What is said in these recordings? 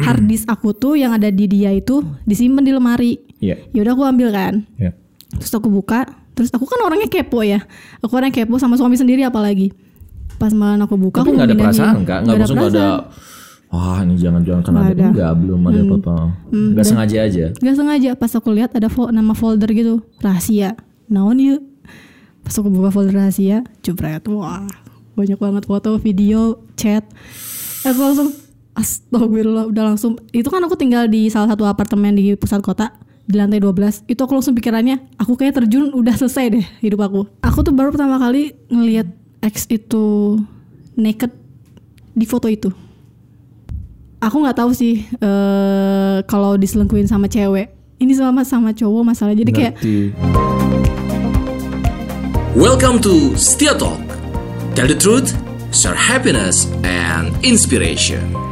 hard disk aku tuh yang ada di dia itu disimpan di lemari. Iya. Yaudah aku ambil kan. Iya. Terus aku buka, terus aku kan orangnya kepo ya. Aku orang kepo sama suami sendiri apalagi. Pas malam aku buka Tapi aku nggak ada perasaan kak, maksud nggak ada. perasaan. Wah ini jangan-jangan kena Nggak ada. ada. Hmm. Enggak, belum ada apa-apa. Nggak sengaja aja. Gak sengaja pas aku lihat ada fo- nama folder gitu rahasia. Naon yuk. Pas aku buka folder rahasia, jebret. Wah, banyak banget foto, video, chat. Aku langsung astagfirullah udah langsung itu kan aku tinggal di salah satu apartemen di pusat kota di lantai 12 itu aku langsung pikirannya aku kayak terjun udah selesai deh hidup aku aku tuh baru pertama kali ngelihat ex itu naked di foto itu aku nggak tahu sih eh kalau diselingkuhin sama cewek ini sama sama cowok masalah jadi kayak. Welcome to Setia Talk. Tell the truth, share happiness and inspiration.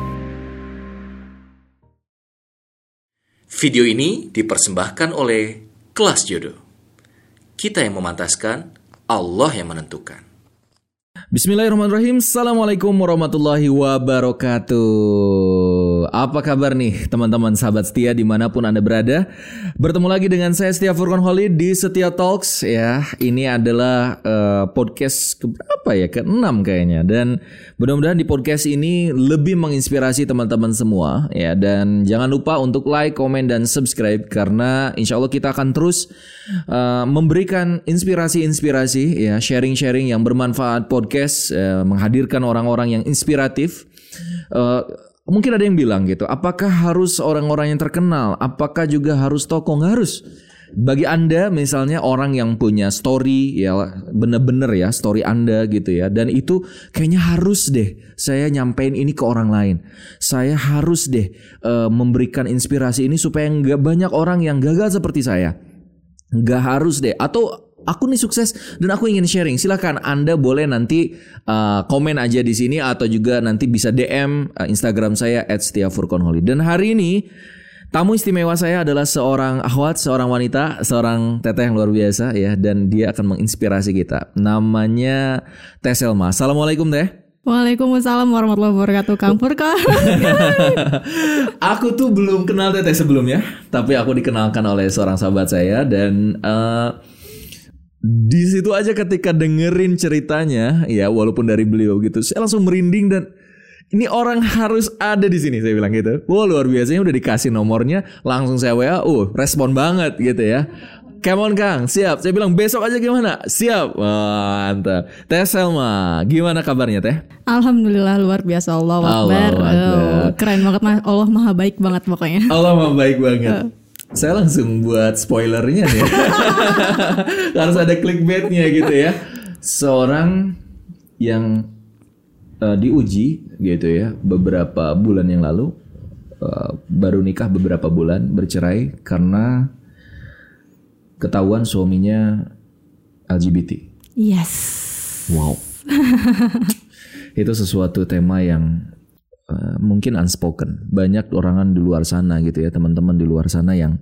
Video ini dipersembahkan oleh Kelas Jodoh. Kita yang memantaskan, Allah yang menentukan. Bismillahirrahmanirrahim Assalamualaikum warahmatullahi wabarakatuh Apa kabar nih teman-teman sahabat setia di mana pun anda berada? Bertemu lagi dengan saya Setia Furqan Holid di Setia Talks ya. Ini adalah eh, podcast keberapa ya? Keenam kayaknya. Dan mudah-mudahan di podcast ini lebih menginspirasi teman-teman semua ya. Dan jangan lupa untuk like, komen, dan subscribe Karena insya Allah kita akan terus eh, memberikan inspirasi-inspirasi ya. Sharing-sharing yang bermanfaat podcast eh, Menghadirkan orang-orang yang inspiratif. Eh, mungkin ada yang bilang gitu, apakah harus orang-orang yang terkenal? Apakah juga harus tokoh? Nggak harus. Bagi anda misalnya orang yang punya story ya bener-bener ya story anda gitu ya dan itu kayaknya harus deh saya nyampein ini ke orang lain saya harus deh eh, memberikan inspirasi ini supaya nggak banyak orang yang gagal seperti saya nggak harus deh atau aku nih sukses dan aku ingin sharing. Silahkan anda boleh nanti uh, komen aja di sini atau juga nanti bisa DM uh, Instagram saya @setiafurkonholi dan hari ini tamu istimewa saya adalah seorang ahwat seorang wanita seorang teteh yang luar biasa ya. Dan dia akan menginspirasi kita. Namanya Teh Selma. Assalamualaikum Teh. Waalaikumsalam warahmatullahi wabarakatuh Kang Furkan aku tuh belum kenal Teteh sebelumnya, tapi aku dikenalkan oleh seorang sahabat saya dan eh, di situ aja ketika dengerin ceritanya, ya walaupun dari beliau gitu, saya langsung merinding dan ini orang harus ada di sini saya bilang gitu. Wah luar biasanya udah dikasih nomornya, langsung saya WA, uh respon banget gitu ya. Come on Kang, siap. Saya bilang besok aja gimana? Siap. Mantap. Teh Selma, gimana kabarnya Teh? Alhamdulillah luar biasa Allah Akbar. Akbar. Eh, Keren banget Mas. Allah maha baik banget pokoknya Allah mah baik banget. Saya langsung buat spoilernya nih. Harus ada clickbaitnya gitu ya. Seorang yang eh, diuji gitu ya beberapa bulan yang lalu eh, baru nikah beberapa bulan bercerai karena ketahuan suaminya LGBT. Yes Wow. itu sesuatu tema yang uh, mungkin unspoken. Banyak orangan di luar sana gitu ya, teman-teman di luar sana yang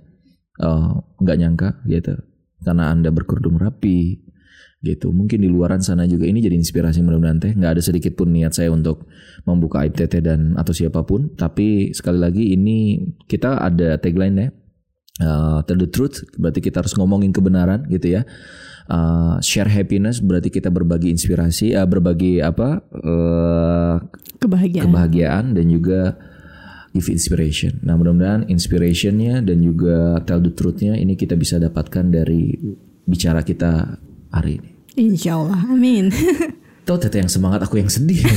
uh, nggak nyangka gitu. Karena Anda berkerudung rapi gitu. Mungkin di luaran sana juga ini jadi inspirasi mudah-mudahan teh. Nggak ada sedikit pun niat saya untuk membuka aib dan atau siapa pun. Tapi sekali lagi ini kita ada tagline ya. Uh, tell the truth berarti kita harus ngomongin kebenaran gitu ya. Uh, share happiness berarti kita berbagi inspirasi, uh, berbagi apa uh, Kebahagiaan kebahagiaan dan juga give inspiration. Nah mudah-mudahan inspirationnya dan juga tell the truthnya ini kita bisa dapatkan dari bicara kita hari ini. Insya Allah Amin Tuh teteh yang semangat aku yang sedih.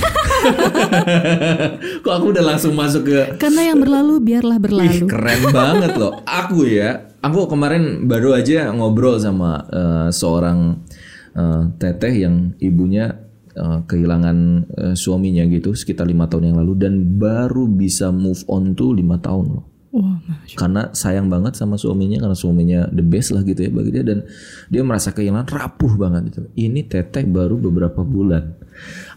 Kok aku udah langsung masuk ke Karena yang berlalu biarlah Wih berlalu keren banget loh. Aku ya, aku kemarin baru aja ngobrol sama eh, seorang eh, teteh yang ibunya eh, kehilangan eh, suaminya gitu sekitar lima tahun yang lalu dan baru bisa move on tuh lima tahun loh. Wah Karena sayang banget sama suaminya karena suaminya the best lah gitu ya bagi dia dan dia merasa kehilangan rapuh banget gitu. Ini teteh baru beberapa bulan.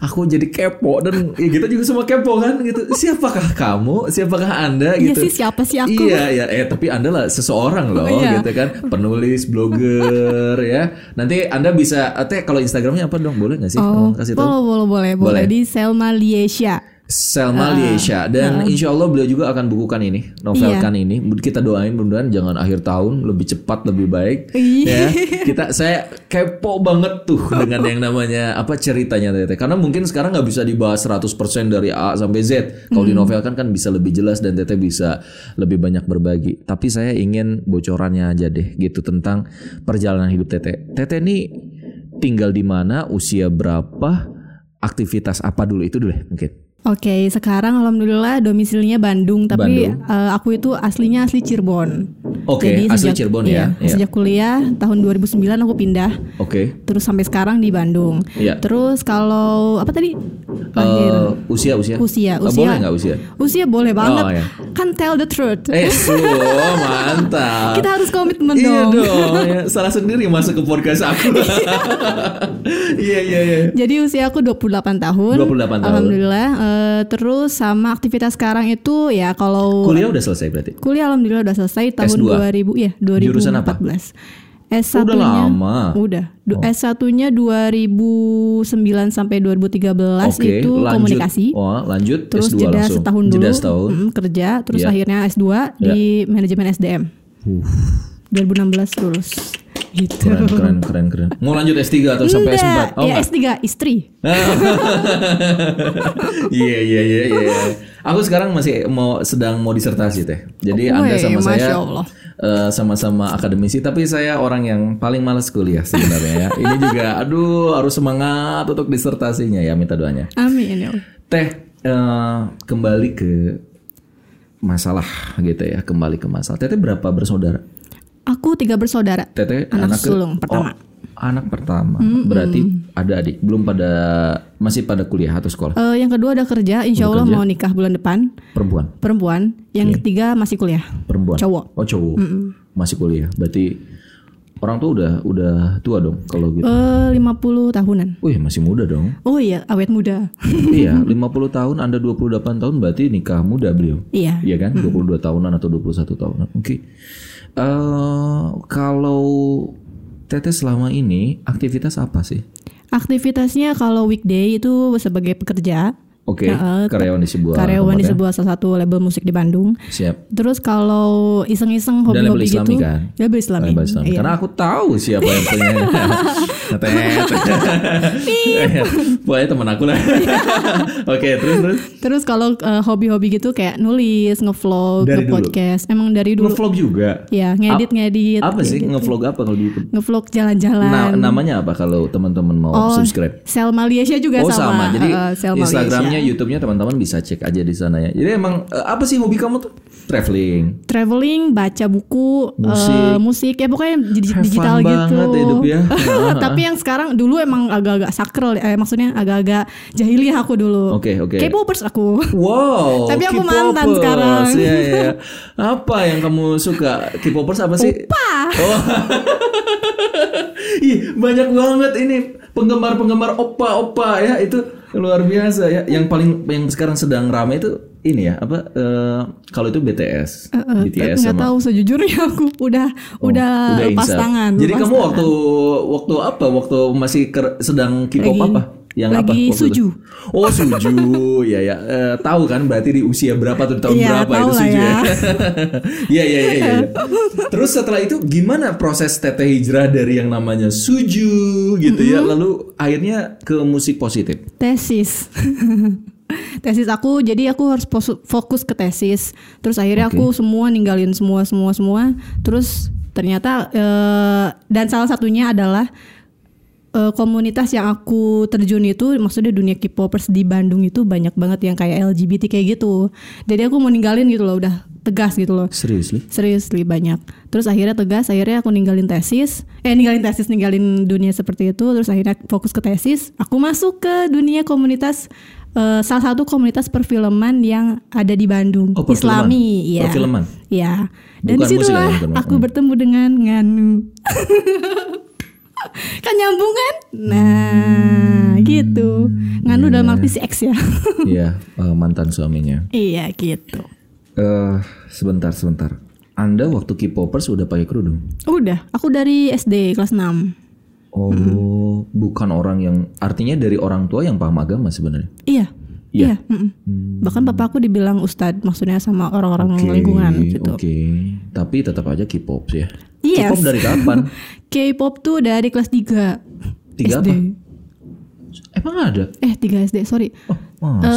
Aku jadi kepo dan ya kita juga semua kepo kan gitu. Siapakah kamu? Siapakah Anda Iya gitu? sih siapa sih aku Iya, ya, eh tapi Anda lah seseorang loh, Oh, iya. gitu kan, penulis, blogger, ya. Nanti Anda bisa, eh, teh kalau Instagramnya apa dong? Boleh nggak sih? Oh, kasih tahu. boleh, boleh, boleh, boleh. Di Selma Liesia. Selma Liesha dan insya Allah beliau juga akan bukukan ini, novelkan ini. Kita doain mudah-mudahan jangan akhir tahun lebih cepat lebih baik. ya. Kita saya kepo banget tuh dengan yang namanya apa ceritanya Teteh. Karena mungkin sekarang nggak bisa dibahas 100% dari A sampai Z. Kalau di novel kan bisa lebih jelas dan Teteh bisa lebih banyak berbagi. Tapi saya ingin bocorannya aja deh gitu tentang perjalanan hidup Teteh. Teteh ini tinggal di mana, usia berapa, aktivitas apa dulu itu dulu mungkin. Oke, sekarang alhamdulillah domisilinya Bandung, tapi Bandung. eh, aku itu aslinya asli Cirebon. Oke, asli sejak- Cirebon iya, ya, iya. Sejak kuliah tahun 2009 aku pindah, Oke. terus sampai sekarang di Bandung. Iya. Terus kalau apa tadi? Lahir. Eh, usia usia Usia, Eh, usia. boleh nggak usia Usia boleh banget. Oh, iya. Kan tell the truth. eh oh, mantap Kita harus komitmen iya dong. dong ya, salah sendiri masuk ke podcast aku iya iya iya Jadi usia aku 28 tahun. 28 tahun. Alhamdulillah. Eh, terus sama aktivitas sekarang itu ya kalau kuliah udah selesai berarti Kuliah alhamdulillah udah selesai tahun S2? 2000 ya 2014. Jurusan apa? S1 Udah lama. Oh. Udah. Du- S1-nya 2009 sampai 2013 Oke, itu lanjut. komunikasi. Oh, lanjut Terus S2 jeda langsung. setahun dulu Jeda setahun. mm, kerja, terus Iya. akhirnya S2 di manajemen SDM. 2016 lulus. Gitu. Keren, keren, keren, keren. Mau lanjut S3 atau sampai S4? Enggak, Oh, ya enggak. S3 istri. Iya, iya, iya, iya. Aku sekarang masih mau sedang mau disertasi teh. Jadi Anda Woi, sama Masya saya Allah. eh, sama-sama akademisi, tapi saya orang yang paling malas kuliah sebenarnya ya. Ini juga, aduh, harus semangat untuk disertasinya ya, minta doanya. Amin ya. Teh, eh, kembali ke masalah gitu ya, kembali ke masalah. Teteh berapa bersaudara? Aku tiga bersaudara. Teteh Anak ke- sulung pertama. Oh, anak pertama. Berarti ada adik, belum pada masih pada kuliah atau sekolah. Eh, yang kedua udah kerja, insya Allah mau nikah bulan depan. Perempuan, Perempuan. Yang ketiga masih kuliah. perempuan. Cowok. Oh, cowok. Masih kuliah. Berarti orang tuh udah udah tua dong kalau gitu. Eh 50 tahunan. Wih, masih muda dong. Oh iya, awet muda. iya, 50 tahun Anda 28 tahun berarti nikah muda beliau. iya. Iya kan? 22 tahunan atau 21 tahunan. Oke. Eh kalau Teteh selama ini aktivitas apa sih? Aktivitasnya kalau weekday itu sebagai pekerja, Oke, Heeh, karyawan di sebuah karyawan di ya? sebuah salah satu label musik di Bandung. Siap. Terus kalau iseng-iseng hobi-hobi Islami gitu, kan? label Islami. Label Islami. Iya. Karena aku tahu siapa yang punya. Pokoknya teman aku lah. Oke, terus terus. Terus kalau eh, hobi-hobi gitu kayak nulis, ngevlog, Dari dulu? nge-podcast. Emang dari dulu. Ngevlog juga. Ya, ngedit-ngedit. Apa sih gitu. ngevlog apa kalau di YouTube? Ngevlog jalan-jalan. Nah, namanya apa kalau teman-teman mau Oh, subscribe? Selma Liesha juga Oh sama. sama, jadi eh, Selma Instagramnya, Liesha. YouTube-nya teman-teman bisa cek aja di sana ya. Jadi emang eh, apa sih hobi kamu tuh? Traveling. traveling, baca buku, Musik. eh, musik ya pokoknya di- digital fun gitu. banget hidup ya. Tapi yang sekarang dulu emang agak-agak sakral, eh, maksudnya agak-agak jahiliyah aku dulu. Oke, oke. K-popers aku. Wow, Tapi aku K-popers. mantan sekarang. Iya, iya. Apa yang kamu suka? K-popers apa sih? Opa. Oh. Ih, banyak banget ini penggemar-penggemar opa-opa ya itu luar biasa ya. Yang paling yang sekarang sedang ramai itu ini ya apa eh, kalau itu BTS, BTS Nggak tahu sejujurnya aku udah Oh, udah, lepas insaf. tangan. Jadi lepas kamu tangan. waktu waktu apa? Waktu masih ker- sedang K-pop apa? Yang lagi apa? suju. itu? Oh suju, ya ya. Eh, tahu kan berarti di usia berapa tuh tahun Iya, berapa itu suju ya? ya. Iya iya iya. iya. Terus setelah itu gimana proses teteh hijrah dari yang namanya suju gitu ya, lalu akhirnya ke musik positif. tesis. tesis aku jadi aku harus fokus ke tesis. Terus akhirnya Oke. aku semua ninggalin semua semua semua. Terus ternyata eh, dan salah satunya adalah eh, komunitas yang aku terjun itu maksudnya dunia K-popers di Bandung itu banyak banget yang kayak LGBT kayak gitu. Jadi aku mau ninggalin gitu loh, udah tegas gitu loh. Serius? Serius banyak. Terus akhirnya tegas, akhirnya aku ninggalin tesis. Eh ninggalin tesis, ninggalin dunia seperti itu. Terus akhirnya fokus ke tesis. Aku masuk ke dunia komunitas eh, salah satu komunitas perfilman yang ada di Bandung. Oh, perfilman. Islami, iya. Perfilman? Iya. Dan di situlah ya, aku bertemu dengan Nganu. kan nyambung kan? Nah, gitu. Nganu dalam arti si X ya. Iya, eh, mantan suaminya. iya, gitu. Eh sebentar sebentar. Anda waktu K-popers udah pakai kerudung? Udah, aku dari SD kelas 6. Oh, bukan orang yang artinya dari orang tua yang paham agama sebenarnya. Iya. Iya. mm-mm. Bahkan bapakku dibilang ustadz maksudnya sama orang-orang Oke, lingkungan gitu. Oke. Tapi tetap aja K-pop sih ya. Yes. K-pop dari kapan? K-pop tuh dari kelas 3 Tiga SD. apa? Emang ada? Eh 3 SD, sorry. Oh, masa?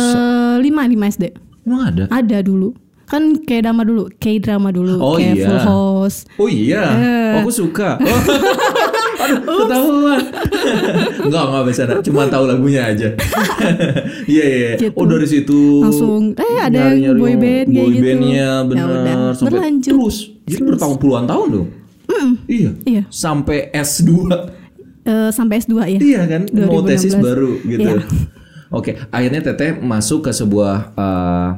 Eh 5 5 SD. Emang ada? Ada dulu. Kan kayak drama dulu, kayak drama dulu, Oh, kayak iya. Full House. Oh iya, Eh. aku suka. Aduh, ketahuan. enggak, enggak bercanda. Cuma tahu lagunya aja. Iya, iya. iya. Gitu. Oh, dari situ Langsung, eh, ada yang boy band kayak boy gitu. bandnya Ya benar. udah, Sampai berlanjut. Terus, jadi bertahun puluhan tahun dong. Iya. Iya. Sampai S2. Eh, sampai S2 ya. Iya kan, mau 2016. tesis baru gitu. Iya. Oke, akhirnya Teteh masuk ke sebuah eh,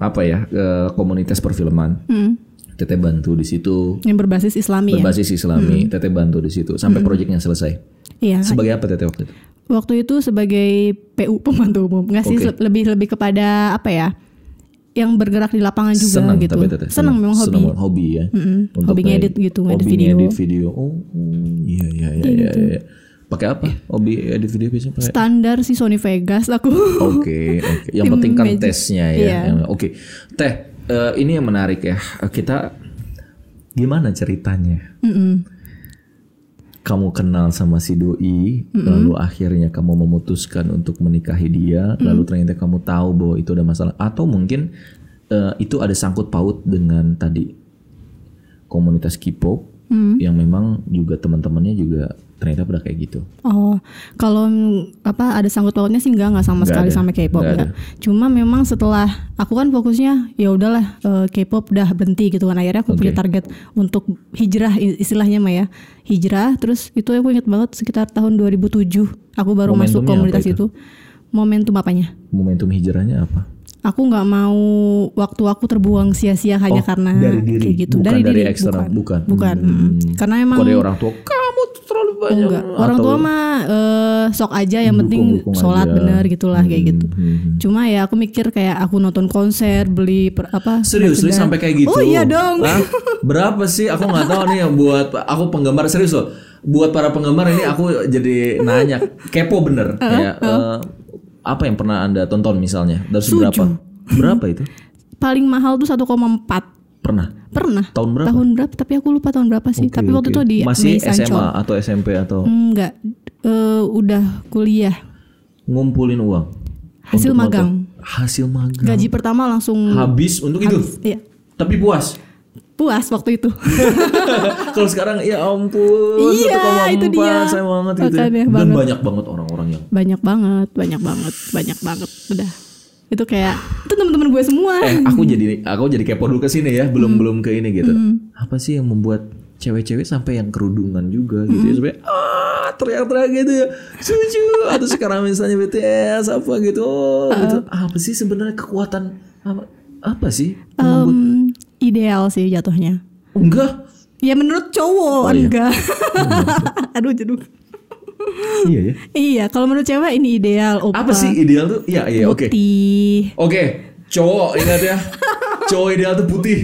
apa ya, eh, komunitas perfilman. Hmm. Teteh bantu di situ, Yang berbasis Islami ya. berbasis Islami. Teteh bantu di situ sampai proyeknya selesai. Iya. Sebagai apa Teteh waktu itu? Waktu itu sebagai PU pembantu umum. Nggak sih Oke. lebih lebih kepada apa ya? Yang bergerak di lapangan juga senang gitu. tapi Teteh. Senang memang hobi. Senang hobi ya. Mm-mm. Untuk Hobi ngedit gitu, ngedit hobi video. ngedit video. Oh, oh, iya iya iya iya. gitu. iya. Pakai apa? Hobi edit video biasanya pakai Standar sih Sony Vegas aku. Oke, oke. Yang Tim penting kan tesnya ya. Iya. Yang- Oke, Teh, eh, ini yang menarik ya. Eh, Kita gimana ceritanya? Mm-mm. Kamu kenal sama si doi, lalu akhirnya kamu memutuskan untuk menikahi dia, lalu ternyata kamu tahu bahwa itu ada masalah, atau mungkin eh, itu ada sangkut paut dengan tadi komunitas K-pop yang memang juga teman-temannya juga ternyata pada kayak gitu. Oh, kalau apa ada sangkut pautnya sih enggak enggak sama Nggak sekali ada. sama K-pop enggak. Cuma memang setelah aku kan fokusnya ya udahlah eh, K-pop udah berhenti gitu kan akhirnya aku punya Oke. target untuk hijrah istilahnya mah ya. Hijrah terus itu aku ingat banget sekitar tahun 2007 aku baru masuk Momentumnya komunitas apa itu. Momentum apanya? Momentum hijrahnya apa? Aku nggak mau waktu aku terbuang sia-sia hanya Oh, karena dari diri, kayak gitu. bukan dari, dari diri, eksternal, bukan. bukan. Hmm. mm. Karena emang Kok dari orang tua kamu terlalu Oh, banyak. enggak. Orang tua mah eh, sok aja yang penting sholat aja. bener gitulah kayak gitu. hmm. Cuma ya aku mikir kayak aku nonton konser, beli per, apa? Serius lu merchandise. sampai kayak gitu? Oh iya dong. Hah? Berapa sih? Aku nggak tahu nih yang buat aku penggemar serius loh. Buat para penggemar ini aku jadi nanya kepo bener ya. eh, apa yang pernah anda tonton misalnya dari Suju. berapa? Berapa itu? Paling mahal tuh 1,4 Pernah? pernah. Tahun berapa? Tahun berapa? Tapi aku lupa tahun berapa sih. Oke, Tapi waktu oke. itu di masih Mei Sancol. SMA atau SMP atau Enggak, eh, udah kuliah. ngumpulin uang? Hasil magang. nonton? Hasil magang. Gaji pertama langsung Habis untuk itu. Iya. Tapi puas. Puas waktu itu. Kalau sekarang ya ampun, Iya, 1,4 itu dia. saya banget gitu. ya. Makanya Dan banget. banyak banget orang-orang yang banyak banget, banyak banget, banyak banget. Udah. Itu kayak itu teman-teman gue semua. eh aku jadi aku jadi kepo dulu ke sini ya, belum belum ke ini gitu. Apa sih yang membuat cewek-cewek sampai yang kerudungan juga gitu ya sampai ah teriak-teriak gitu ya suju atau sekarang misalnya BTS apa gitu oh, gitu apa sih sebenarnya kekuatan apa apa sih Em, ideal sih jatuhnya. enggak Ya menurut cowok Oh, iya. enggak. Aduh jeduk. iya ya Iya, kalau menurut cewek ini ideal. Opa. apa sih ideal tuh iya iya oke Putih. Oke, cowok ingat ya. cowok ideal tuh putih.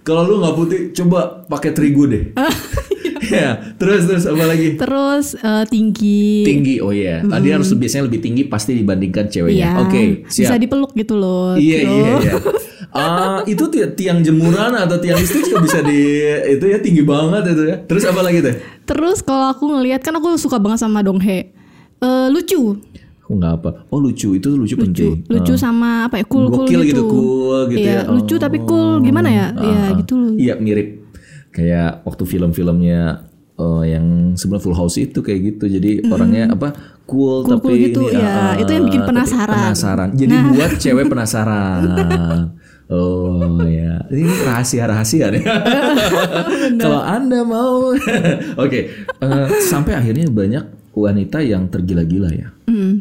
Kalau lu nggak putih, coba pakai terigu deh. ya, terus terus apa lagi? Terus eh, tinggi. Tinggi, oh iya. Ah, Dia harus biasanya lebih tinggi pasti dibandingkan ceweknya. Iya. Oke, Bisa siap. dipeluk gitu loh. Iya iya iya. Ah, itu ti- tiang jemuran atau tiang listrik juga bisa di itu ya tinggi banget itu ya. Terus apa lagi teh? Terus kalau aku ngelihat kan aku suka banget sama Donghae. Eh lucu, Aku nggak apa. Oh lucu, itu lucu, lucu, penting. lucu sama apa ya cool cool gitu. gitu, cool gitu iya, ya. lucu tapi cool gimana ya? Iya Ah, gitu loh. Iya mirip kayak waktu film-filmnya eh, yang sebenarnya Full House itu kayak gitu. Jadi orangnya apa cool, Cool-cool tapi gitu, ini ya. ah, Itu yang bikin penasaran. Nah. Penasaran. Jadi buat cewek penasaran. Oh ya, ini rahasia-rahasia nih. Kalau anda mau, oke. eh, sampai akhirnya banyak wanita yang tergila-gila ya,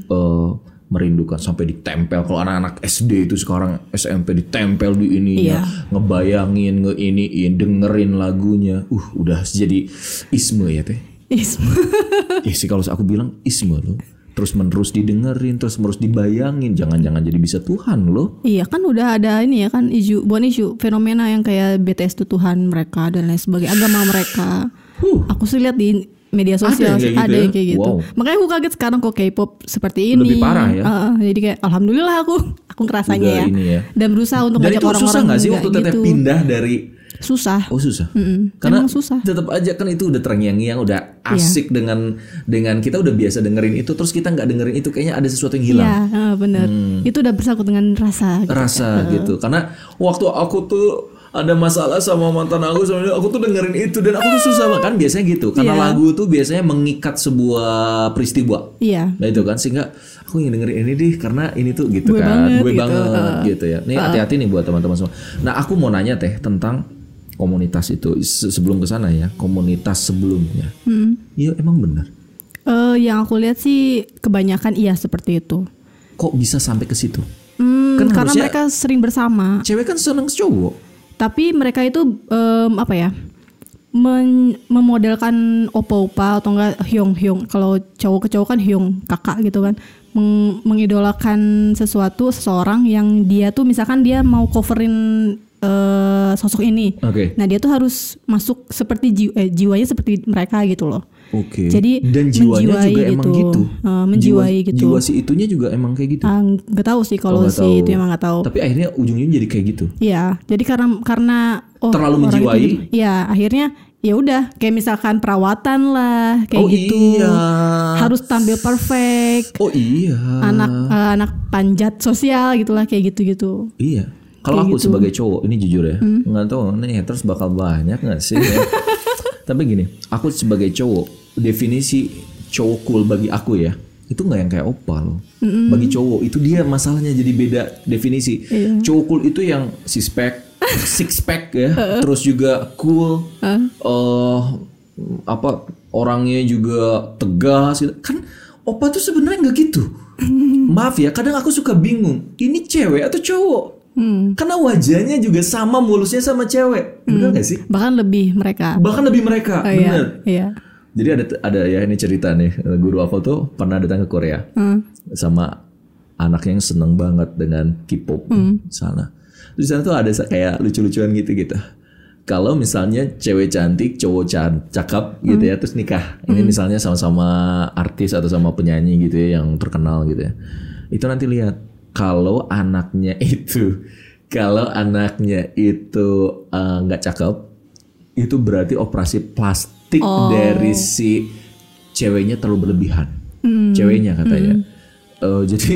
Eh, merindukan sampai ditempel. Kalau anak-anak SD itu sekarang SMP ditempel di ininya, Iya. ngebayangin, ngeiniin, dengerin lagunya. Uh, udah jadi isme ya teh. Isma. Ya sih kalau aku bilang isme loh. Terus menerus didengerin, terus menerus dibayangin. Jangan-jangan jadi bisa Tuhan loh. Iya kan udah ada ini ya kan isu bukan isu fenomena yang kayak BTS itu Tuhan mereka dan lain sebagainya agama mereka. Huh. Aku sih lihat di media Ada sosial yang sih, kayak gitu ada ya? yang kayak gitu. Wow. Makanya aku kaget sekarang kok K-pop seperti ini. Lebih parah ya? Heeh, jadi kayak alhamdulillah aku aku ngerasanya Udah ya. ya. Dan berusaha untuk Dan ngajak itu orang-orang susah nggak sih waktu teteh gitu. pindah dari Susah. Oh susah. Mm-mm. Karena Emang susah. tetap aja kan itu udah terngiang-ngiang, udah Iya. asik dengan dengan kita udah biasa dengerin itu, terus kita nggak dengerin itu, kayaknya ada sesuatu yang hilang. Iya, heeh, bener. Itu udah bersangkut dengan rasa. gitu. Rasa gitu. Karena waktu aku tuh ada masalah sama mantan aku sama aku tuh dengerin itu dan aku tuh susah banget kan biasanya gitu. Karena Iya. lagu tuh biasanya mengikat sebuah peristiwa. Iya. Nah itu kan sehingga aku ingin dengerin ini deh karena ini tuh gitu Gue kan, banget gue gitu, banget uh. gitu ya. Nih hati-hati nih buat teman-teman semua. Nah aku mau nanya teh tentang komunitas itu Se- sebelum ke sana ya, komunitas sebelumnya. Hmm. Iya emang benar. Eh, yang aku lihat sih kebanyakan iya seperti itu. Kok bisa sampai ke situ? Hmm, Kan karena mereka sering bersama. Cewek kan seneng cowok. Tapi mereka itu em, apa ya? men- memodelkan opa-opa atau enggak hyung-hyung. Kalau cowok ke cowok kan hyung, kakak gitu kan. Meng- mengidolakan sesuatu seseorang yang dia tuh misalkan dia mau coverin eh, sosok ini. Oke. Nah, dia tuh harus masuk seperti ji- eh, jiwanya seperti mereka gitu loh. Oke. Jadi, dan jiwanya menjiwai juga emang gitu. gitu. Eh, menjiwai jiwa, gitu. Jiwa si itunya juga emang kayak gitu. Nggak tahu sih Oh, kalau nggak si tahu. itu emang nggak tahu. Tapi akhirnya ujung-ujungnya jadi kayak gitu. Iya, jadi karena karena oh, Terlalu menjiwai? gitu. Iya, akhirnya ya udah kayak misalkan perawatan lah kayak Oh, gitu. iya. Harus tampil perfect. Oh iya. Anak eh, anak panjat sosial gitulah kayak gitu-gitu. Iya. Kalau aku gitu. sebagai cowok, ini jujur ya, Hmm. nggak tahu nih haters bakal banyak nggak sih? ya? Tapi gini, aku sebagai cowok, definisi cowok cool bagi aku ya, itu nggak yang kayak opal. Bagi cowok itu dia masalahnya jadi beda definisi. Iya. Cowok cool itu yang six pack, six pack ya, terus juga cool, eh apa orangnya juga tegas gitu. Kan opa tuh sebenarnya nggak gitu. Maaf ya, kadang aku suka bingung. Ini cewek atau cowok? Hmm. Karena wajahnya juga sama mulusnya sama cewek. Bener gak sih? Bahkan lebih mereka. Bahkan lebih mereka. Oh, iya, Bener. iya. Jadi ada ada ya ini cerita nih. Guru aku tuh pernah datang ke Korea Hmm. sama anak yang seneng banget dengan K-pop Hmm. sana. Terus di sana tuh ada kayak lucu-lucuan gitu gitu. Kalau misalnya cewek cantik, cowok can- cakep gitu Hmm. ya, terus nikah. Ini misalnya sama-sama artis atau sama penyanyi gitu ya yang terkenal gitu ya. Itu nanti lihat kalau anaknya itu, kalau anaknya itu eh, nggak cakep, itu berarti operasi plastik Oh. dari si ceweknya terlalu berlebihan. Hmm. Ceweknya katanya. Eh, jadi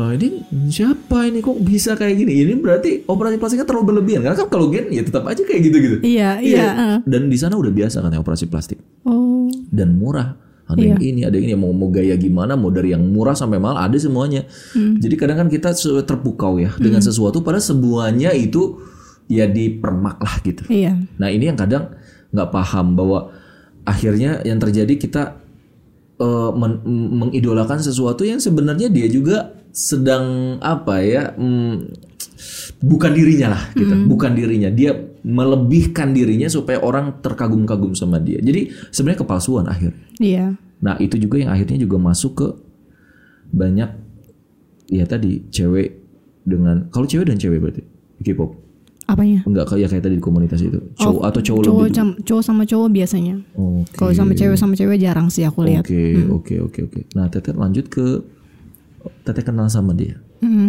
oh, ini siapa ini kok bisa kayak gini? Ini berarti operasi plastiknya terlalu berlebihan. Karena kan kalau gen ya tetap aja kayak gitu-gitu. Iya, iya. eh. Dan di sana udah biasa kan ya operasi plastik Oh. dan murah. Ada yang ini, ada yang ini mau mau gaya gimana, mau dari yang murah sampai mahal ada semuanya. Jadi kadang kan kita terpukau ya dengan sesuatu pada semuanya itu ya dipermak lah gitu. Iya. Nah ini yang kadang nggak paham bahwa akhirnya yang terjadi kita eh, men- mengidolakan sesuatu yang sebenarnya dia juga sedang apa ya mm, bukan dirinya lah gitu, bukan dirinya dia melebihkan dirinya supaya orang terkagum-kagum sama dia. Jadi sebenarnya kepalsuan akhir. Iya. Nah itu juga yang akhirnya juga masuk ke banyak ya tadi cewek dengan kalau cewek dan cewek berarti K-pop Apanya? enggak kayak kayak tadi di komunitas itu cowok atau cowok, Cowok, lebih cam- cowok sama cowok biasanya. Oke. Kalau sama cewek sama cewek jarang sih aku lihat. Oke, oke, oke, oke. Nah, Teteh lanjut ke Teteh kenal sama dia.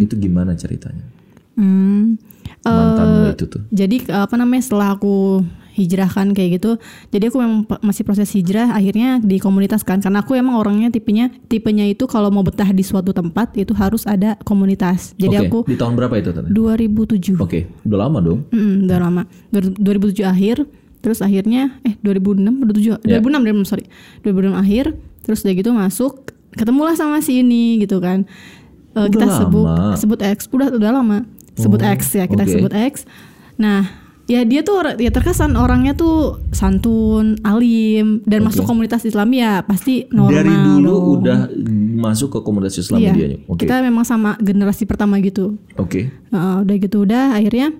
Itu gimana ceritanya? Hmm. Mantanmu Eh, itu tuh. Jadi apa namanya setelah aku hijrah kan kayak gitu. Jadi aku memang masih proses hijrah akhirnya di komunitas kan karena aku emang orangnya tipenya tipenya itu kalau mau betah di suatu tempat itu harus ada komunitas. Jadi Oke, aku di tahun berapa itu Teteh? 2007. Oke, udah lama dong. Mm, udah lama. Dur- 2007 akhir, terus akhirnya eh 2006 2007 Ya. 2006 2006 sorry. 2006 akhir, terus udah gitu masuk, ketemulah sama si ini gitu kan. Udah Eh, kita sebut lama. sebut X udah udah lama. Sebut Oh, X ya, kita oke. sebut X. Nah, ya dia tuh ya terkesan orangnya tuh santun, alim dan masuk komunitas Islam ya pasti normal. Dari dulu dong. udah masuk ke komunitas Islam Iya. dia. Oke. Kita memang sama generasi pertama gitu. Oke. Heeh, udah gitu udah akhirnya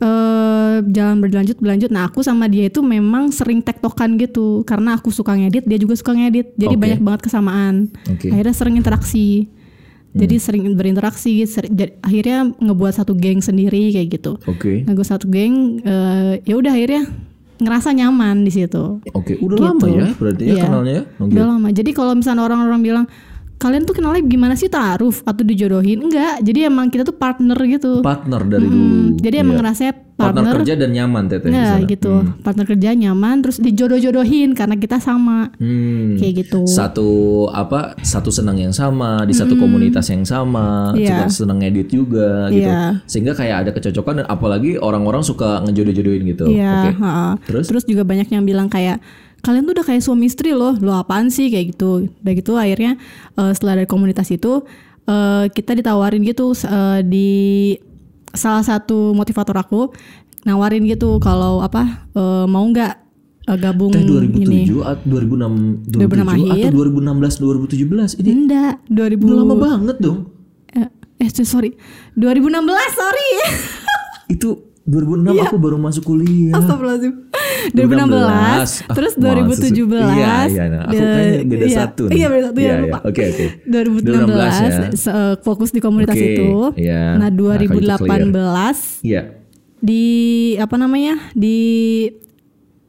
eh jalan berlanjut berlanjut. Nah aku sama dia itu memang sering tektokan gitu karena aku suka ngedit, dia juga suka ngedit. Jadi Oke. banyak banget kesamaan. Oke. Akhirnya sering interaksi. Jadi sering berinteraksi. seri- jadi akhirnya ngebuat satu geng sendiri kayak gitu. Oke. Ngebuat satu geng. eh, ya udah akhirnya ngerasa nyaman di situ. Oke, udah lama ya berarti ya Iya. kenalnya ya. Oke. Udah lama. Jadi kalau misalnya orang-orang bilang kalian tuh kenalnya gimana sih taruh atau dijodohin? Enggak. Jadi emang kita tuh partner gitu. Partner dari Hmm, dulu. Jadi emang Iya. ngerasanya partner, partner. kerja dan nyaman teteh sana. gitu. Partner kerja nyaman terus dijodoh-jodohin karena kita sama. Hmm. Kayak gitu. Satu apa? Satu senang yang sama di satu komunitas yang sama, Iya. suka senang edit juga gitu. Iya. Sehingga kayak ada kecocokan dan apalagi orang-orang suka ngejodoh-jodohin gitu. Iya, Oke. ha-ha. Terus? Terus juga banyak yang bilang kayak kalian tuh udah kayak suami istri loh, lo apaan sih kayak gitu. Udah gitu akhirnya eh, setelah dari komunitas itu eh, kita ditawarin gitu eh, di salah satu motivator aku nawarin gitu kalau apa eh, mau nggak eh, gabung Teh ini. 2007 atau 2006 2006 2007 atau akhir. 2016 2017 ini Enggak, 2000 udah lama banget dong. eh, eh sorry. 2016, sorry. Itu 2006 Iya. aku baru masuk kuliah. Astagfirullahaladzim 2016 Ah, Terus masa sih? 2017 Iya, iya. nah, Aku kayaknya beda iya, satu nih. Iya beda satu ya Iya, lupa iya. Oke, oke. 2016 ya. eh, fokus di komunitas Oke, itu iya. Nah Nah, kalau itu 2018 Iya. Di apa namanya Di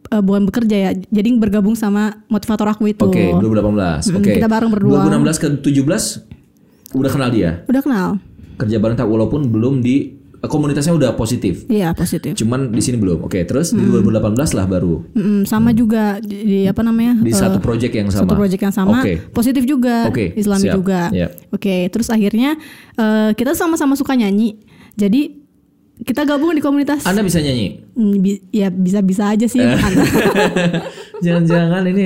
eh, Bukan bekerja ya Jadi bergabung sama motivator aku itu Oke, 2018. Mm, Oke. kita bareng berdua. 2016 ke 17 udah kenal dia. Udah kenal Kerja bareng tak walaupun belum di komunitasnya udah positif. Iya positif Cuman di sini belum. Oke, terus di 2018 lah baru Mm, Sama juga di, apa namanya di eh, satu project yang sama. satu project yang sama Oke. positif juga Oke, Islami siap. juga Iya. oke terus akhirnya eh, kita sama-sama suka nyanyi jadi kita gabung di komunitas Anda bisa nyanyi? Hmm, bi- ya bisa-bisa aja sih Eh. Jangan-jangan ini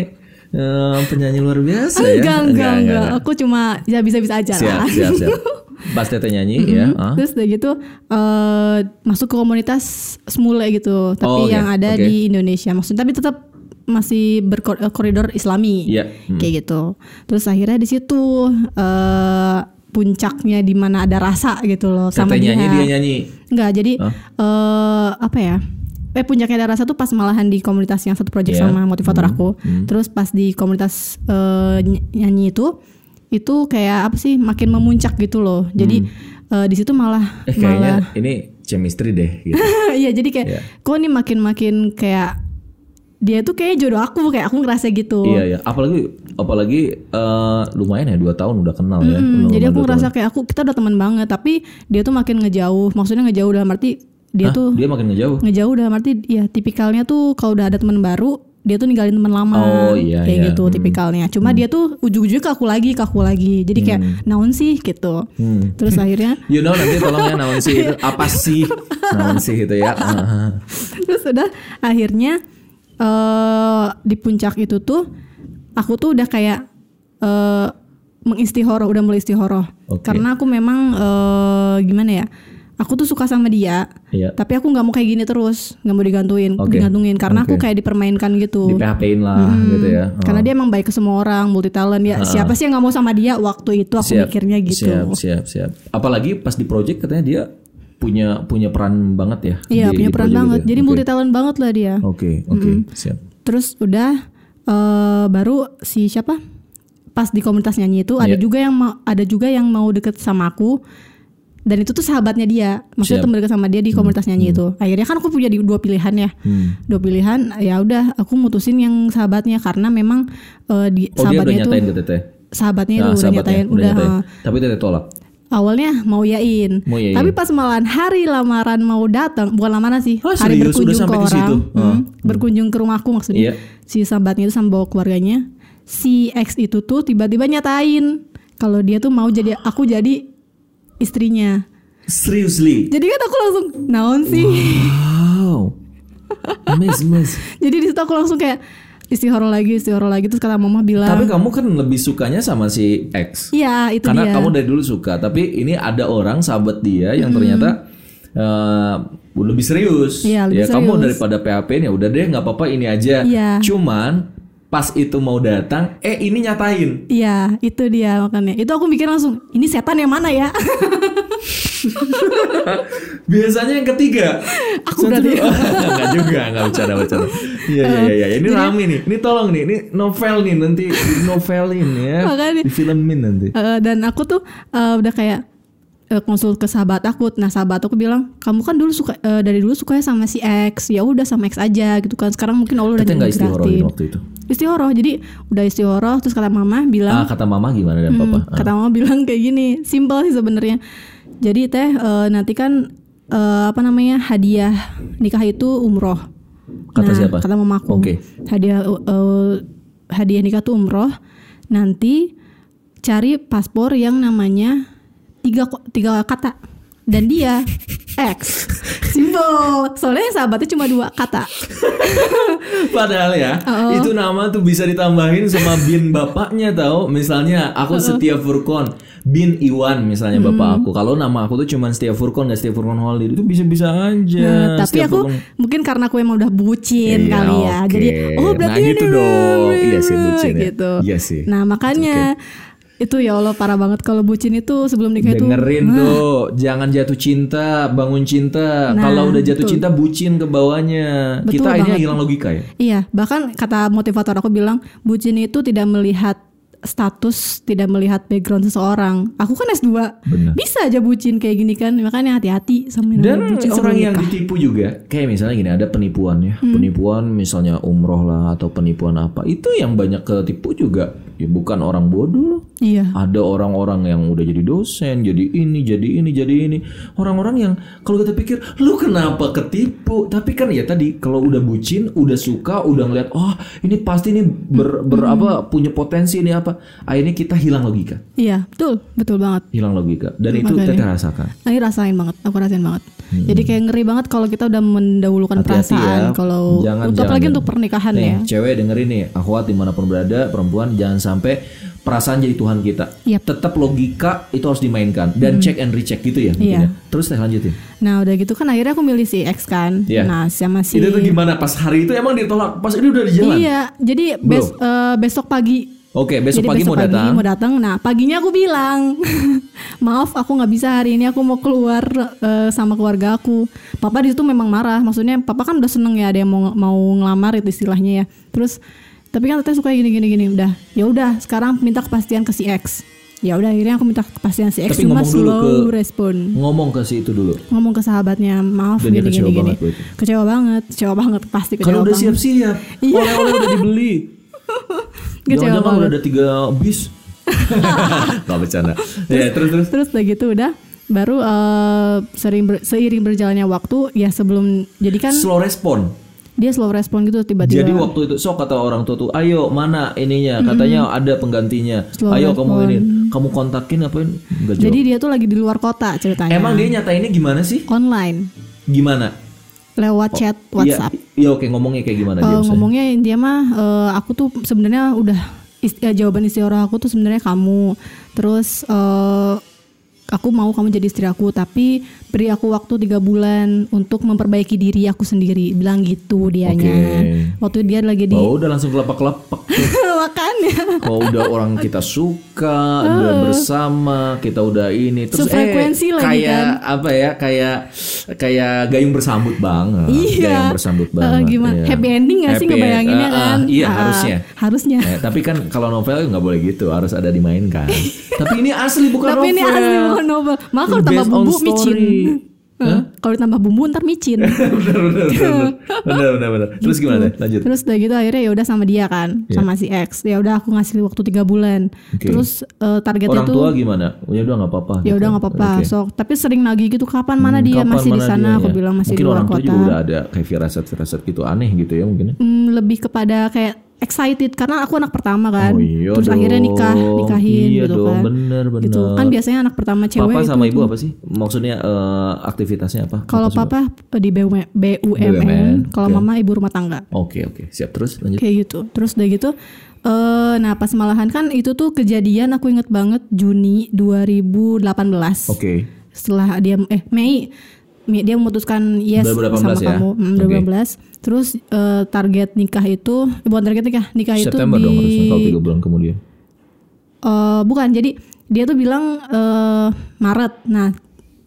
eh, penyanyi luar biasa ya? enggak, enggak enggak aku cuma ya bisa-bisa aja Siap, lah siap, siap. Pas Teteh nyanyi ya. ah. terus udah gitu eh, masuk ke komunitas semule gitu tapi Oh, oke, yang ada oke. di Indonesia maksudnya tapi tetap masih berkoridor Islami Iya. Hmm. kayak gitu. Terus akhirnya di situ eh puncaknya di mana ada rasa gitu loh sama Teteh dia. nyanyi, dia nyanyi. Enggak, jadi eh apa ya? Eh puncaknya ada rasa tuh pas malahan di komunitas yang satu project Iya. sama motivator aku. Terus pas di komunitas eh, ny- nyanyi itu itu kayak apa sih makin memuncak gitu loh. Jadi eh, di situ malah Eh kayaknya ini chemistry deh gitu. Iya jadi kayak Iya. kok ini makin-makin kayak dia tuh kayak jodoh aku kayak aku ngerasa gitu. Iya ya, apalagi apalagi eh, lumayan ya dua tahun udah kenal ya. Hmm, Udah jadi kenal aku ngerasa tahun. kayak aku kita udah teman banget tapi dia tuh makin ngejauh. Maksudnya ngejauh dalam arti dia Hah? tuh dia makin ngejauh. ngejauh dalam arti ya tipikalnya tuh kalau udah ada teman baru dia tuh ninggalin teman lama Oh, iya, kayak iya. gitu tipikalnya. Cuma dia tuh ujung-ujungnya ke aku lagi, ke aku lagi. Jadi kayak naon sih gitu. Hmm. Terus akhirnya You know nanti tolong ya naon sih itu apa sih naon sih itu ya. Terus udah akhirnya eh di puncak itu tuh aku tuh udah kayak eh mengistihoroh udah mulai istihoroh Oke. karena aku memang eh gimana ya aku tuh suka sama dia Iya. tapi aku nggak mau kayak gini terus nggak mau digantuin Oke. digantungin karena aku Oke. kayak dipermainkan gitu Di PHP-in lah gitu ya. Oh. karena dia emang baik ke semua orang multi talent ya siapa sih yang nggak mau sama dia waktu itu aku mikirnya gitu Siap, siap, siap. Apalagi pas di project katanya dia punya punya peran banget ya. iya di- punya di peran banget itu ya? jadi Oke. multi talent banget lah dia Oke, oke, siap. Terus udah eh, baru si siapa? Pas di komunitas nyanyi itu ada Iya. juga yang mau ada juga yang mau deket sama aku. Dan itu tuh sahabatnya dia. Maksudnya. Hmm. temen deket sama dia di komunitas nyanyi itu. Akhirnya kan aku punya di- dua pilihan ya. Hmm. Dua pilihan ya udah aku mutusin yang sahabatnya karena memang eh, di Oh dia udah sahabatnya itu nyatain ke Teteh. sahabatnya itu Nah, udah nyatain udah, nyatain. eh, Tapi Teteh tolak. awalnya mau yain. Mau yain. Tapi pas malahan hari lamaran mau datang, bukan lamaran sih, Ah, hari serius? Udah berkunjung ke orang, situ? hmm, Ah. berkunjung ke rumahku maksudnya. Iya. Si sahabatnya itu sama bawa keluarganya. Si ex itu tuh tiba-tiba nyatain kalau dia tuh mau jadi aku jadi istrinya. Seriously. Jadi kan aku langsung naon sih. Wow. Amazing, amazing. jadi di situ aku langsung kayak istihoroh lagi, istihoroh lagi terus kata mama bilang, Tapi kamu kan lebih sukanya sama si X. "Iya, itu Karena dia." kamu dari dulu suka, tapi ini ada orang sahabat dia yang ternyata eh, lebih serius. Iya, lebih ya kamu serius. daripada PHP ya udah deh nggak apa-apa ini aja. Iya. Cuman pas itu mau datang, eh ini nyatain. Iya, itu dia makanya. Itu aku mikir langsung, ini setan yang mana ya? Biasanya yang ketiga. Aku Satu, berarti. dua. enggak juga, enggak bercanda bercanda. Iya iya iya, iya. Ini rame nih. Ini tolong nih, ini novel nih nanti novelin ya. Makanya. Di filmin nanti. Eh, dan aku tuh eh, udah kayak eh, konsul ke sahabat aku. Nah sahabat aku bilang kamu kan dulu suka eh, dari dulu sukanya sama si X. Ya udah sama X aja gitu kan. Sekarang mungkin Allah udah dihijratin. waktu itu. Istihoroh. Jadi udah istihoroh terus kata mama bilang Ah, kata mama gimana dan Hmm, papa? Ah. kata mama bilang kayak gini, simpel sih sebenarnya. Jadi teh eh, nanti kan eh, apa namanya hadiah nikah itu umroh. Kata nah, siapa? Kata mamaku. Oke. Hadiah eh, hadiah nikah tuh umroh. Nanti cari paspor yang namanya tiga tiga kata dan dia X. Simpel. Soalnya sahabatnya cuma dua kata. Padahal ya, Oh. itu nama tuh bisa ditambahin sama bin bapaknya tahu. Misalnya aku Setia Furkon, bin Iwan misalnya Hmm. bapak aku. Kalau nama aku tuh cuma Setia Furkon, nggak Setia Furkon Holid. Itu bisa-bisa aja. Nah, tapi Setia aku Furkon- mungkin karena aku emang udah bucin Iya, kali ya. oke. Jadi oh berarti Nah, ini gitu dong. Iya sih, bucin ya. gitu. Iya sih. Nah, makanya itu ya Allah parah banget kalau bucin itu sebelum nikah itu Dengerin tuh, jangan jatuh cinta, bangun cinta. Nah, Kalau udah jatuh betul. cinta, bucin ke bawahnya. Betul Kita akhirnya hilang logika ya. Iya, bahkan kata motivator aku bilang bucin itu tidak melihat status, tidak melihat background seseorang. Aku kan S2. Benar. Bisa aja bucin kayak gini kan. Makanya hati-hati sama yang Dan bucin orang yang nikah. ditipu juga, kayak misalnya gini, ada penipuan ya, Hmm. penipuan misalnya umroh lah atau penipuan apa, itu yang banyak ketipu juga, ya bukan orang bodoh loh. Iya. Ada orang-orang yang udah jadi dosen, jadi ini, jadi ini, jadi ini. Orang-orang yang kalau kita pikir, lu kenapa ketipu? Tapi kan ya tadi kalau udah bucin, udah suka, udah ngeliat, oh ini pasti ini ber, ber- Hmm. apa punya potensi ini apa. Akhirnya kita hilang logika, Iya, betul, betul banget. hilang logika. Dan itu teteh rasakan. Nah, ini rasain banget, aku rasain banget. Jadi kayak ngeri banget kalau kita udah mendahulukan Hmm. Hati-hati perasaan. ya. Kalau Jangan- untuk jangan, apalagi jangan. untuk pernikahan Nih, ya. cewek dengerin nih, akhwat di mana pun berada, perempuan jangan sampai perasaan jadi Tuhan kita. Hmm. Tetap logika itu harus dimainkan dan check and recheck gitu ya. Iya. ya. Terus teh lanjutin. Nah udah gitu kan akhirnya aku milih si X kan. Iya. Nah sama si. Itu tuh gimana pas hari itu emang ditolak, pas ini udah di jalan. Iya, jadi bes- eh, besok pagi. Oke, besok jadi pagi besok mau datang. mau datang. Nah paginya aku bilang, maaf aku nggak bisa hari ini. Aku mau keluar eh, sama keluarga aku. Papa di situ memang marah. Maksudnya papa kan udah seneng ya ada yang mau mau ngelamar itu istilahnya ya. Terus tapi kan teteh suka gini gini gini. Udah, ya udah sekarang minta kepastian ke si X. Ya udah akhirnya aku minta kepastian si X Tapi cuma ngomong dulu slow ke- respon. Ngomong ke si itu dulu. ngomong ke sahabatnya maaf Dan gini kecewa gini gini banget berarti. kecewa banget kecewa banget pasti kecewa Kalau udah siap-siap, Iya. oleh-oleh udah dibeli. Kecewa Jangan-jangan banget. udah ada tiga bis. Gak bercanda. Ya, terus terus. terus udah gitu udah baru eh, sering ber- seiring berjalannya waktu ya sebelum jadi kan Slow respon. dia slow respon gitu tiba-tiba Jadi waktu itu sok kata orang tua tuh, ayo mana ininya, katanya ada penggantinya. Slow ayo kamu respon. ini, kamu kontakin apa ini? Enggak jawab. jadi dia tuh lagi di luar kota ceritanya Emang dia nyatainnya gimana sih? online Gimana? Lewat chat WhatsApp Iya, iya oke ngomongnya kayak gimana Eh, dia? misalnya? ngomongnya dia mah eh, aku tuh sebenarnya udah ist- eh, jawaban istiara aku tuh sebenarnya kamu terus eh, aku mau kamu jadi istri aku tapi beri aku waktu tiga bulan untuk memperbaiki diri aku sendiri bilang gitu dianya Oke. waktu dia lagi di Oh udah langsung kelepak-kelepak tuh. makanya Kalau udah orang kita suka, udah bersama, kita udah ini terus Sefrekuensi eh, lagi kayak kan. apa ya? Kayak kayak gayung bersambut banget. iya Gayung bersambut Eh, banget. gimana iya. happy ending gak sih ngebayanginnya end- ah, kan ah, iya Ah, harusnya. harusnya Eh, tapi kan kalau novel nggak boleh gitu, harus ada dimainkan. tapi ini asli bukan tapi novel. ini asli bukan novel kalau tambah Based on kalau ditambah bumbu ntar micin bener, bener, bener, bener, bener, bener. Terus gimana deh? Lanjut. Terus udah gitu akhirnya ya udah sama dia kan, Iya. sama si X. Ya udah aku ngasih waktu tiga bulan. Oke. Terus eh, targetnya Orang tuh tua gimana? Ya udah nggak apa-apa. ya gitu. udah nggak apa-apa. Oke. So, tapi sering lagi gitu kapan mana Hmm, dia kapan masih di sana? Aku ya? bilang masih mungkin di luar orang tua kota. juga udah ada kayak firasat-firasat gitu aneh gitu ya mungkin. ya. Hmm, lebih kepada kayak excited karena aku anak pertama kan. Oh iya Terus akhirnya nikah, dong. nikahin Iya gitu dong, kan. bener, Gitu. bener. Kan biasanya anak pertama cewek Papa itu- sama ibu apa sih? Maksudnya eh, aktivitasnya apa? Kalau Apa coba? papa di BUM- BUMN, BUMN, kalau oke. mama ibu rumah tangga. Oke oke siap terus lanjut. kayak gitu terus udah gitu eh nah pas malahan kan itu tuh kejadian aku inget banget Juni 2018 Oke. setelah dia eh Mei dia memutuskan yes 2018 sama ya? kamu Hmm, Oke. 2018 terus eh, target nikah itu eh, bukan target nikah nikah September itu dong di harusnya kalau tiga bulan kemudian. eh, bukan jadi dia tuh bilang eh, Maret nah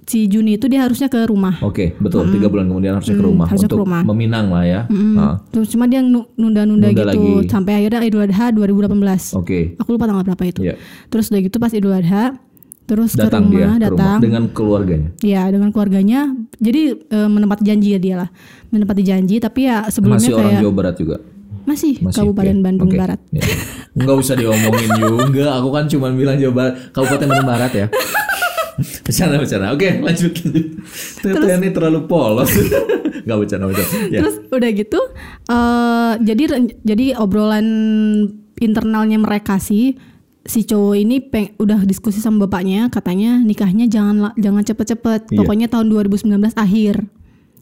si Juni itu dia harusnya ke rumah Oke betul tiga bulan kemudian harusnya ke Hmm, rumah harusnya ke untuk rumah. meminang lah ya. Mm, Ah, terus cuma dia nu- nunda-nunda Nunda gitu lagi. sampai akhirnya Idul Adha 2018 Oke. aku lupa tanggal berapa itu Iya. terus udah gitu pas Idul Adha terus Datang ke rumah dia ke rumah datang dengan keluarganya. ya dengan keluarganya jadi eh, menepati janji ya dia lah menepati janji tapi ya sebelumnya Masih orang kayak Jawa Barat juga. masih, Masih, Kabupaten oke. Bandung Oke. Barat Ya. Nggak usah diomongin juga. Aku kan cuma bilang Jawa Barat, Kabupaten Bandung Barat ya. Bercanda bercanda. Oke, lanjut. Teteh ini terlalu polos. Gak bercanda bercanda. Ya. Terus udah gitu, eh jadi jadi obrolan internalnya mereka sih si cowok ini peng, udah diskusi sama bapaknya, katanya nikahnya jangan jangan cepet-cepet, Iya. pokoknya tahun 2019 akhir,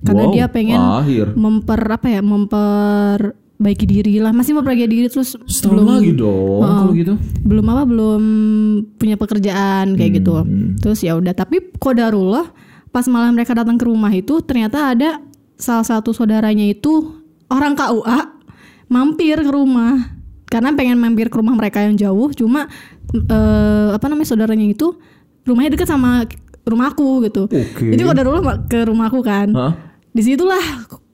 karena Wow, dia pengen akhir. memper apa ya, memperbaiki diri lah, masih memperbaiki diri terus Setahun lagi dong kalau gitu. belum apa belum punya pekerjaan kayak gitu. Hmm, terus ya udah tapi kodarullah pas malam mereka datang ke rumah itu ternyata ada salah satu saudaranya itu orang KUA mampir ke rumah karena pengen mampir ke rumah mereka yang jauh cuma eh, apa namanya saudaranya itu rumahnya dekat sama rumahku gitu. Oke. jadi kodarullah ma- ke rumahku kan Hah? di situlah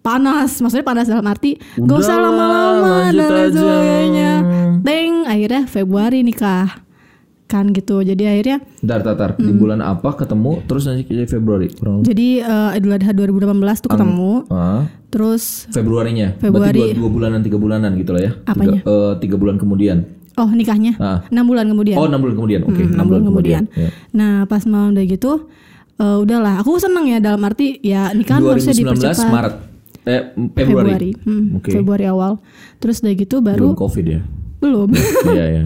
panas. Maksudnya panas dalam arti gak usah lama-lama dan lain sebagainya Teng akhirnya Februari nikah kan gitu jadi akhirnya Dar tatar di bulan apa ketemu terus nanti jadi Februari kurang jadi eh, Idul Adha 2018 tuh ketemu Ah, terus Februarinya. Februari. Berarti dua, dua bulanan tiga bulanan gitu lah ya. Apanya? Tiga, eh, tiga bulan kemudian. oh nikahnya Ah. enam bulan kemudian Oh enam bulan kemudian. Oke. Hmm, enam bulan kemudian Ya. nah pas malam udah gitu eh, udahlah aku seneng ya dalam arti ya nikahan harusnya 2019 dipercepat Maret. Eh Februari. Februari Hmm, Oke. Februari awal terus udah gitu Belum baru Covid ya. belum Iya ya.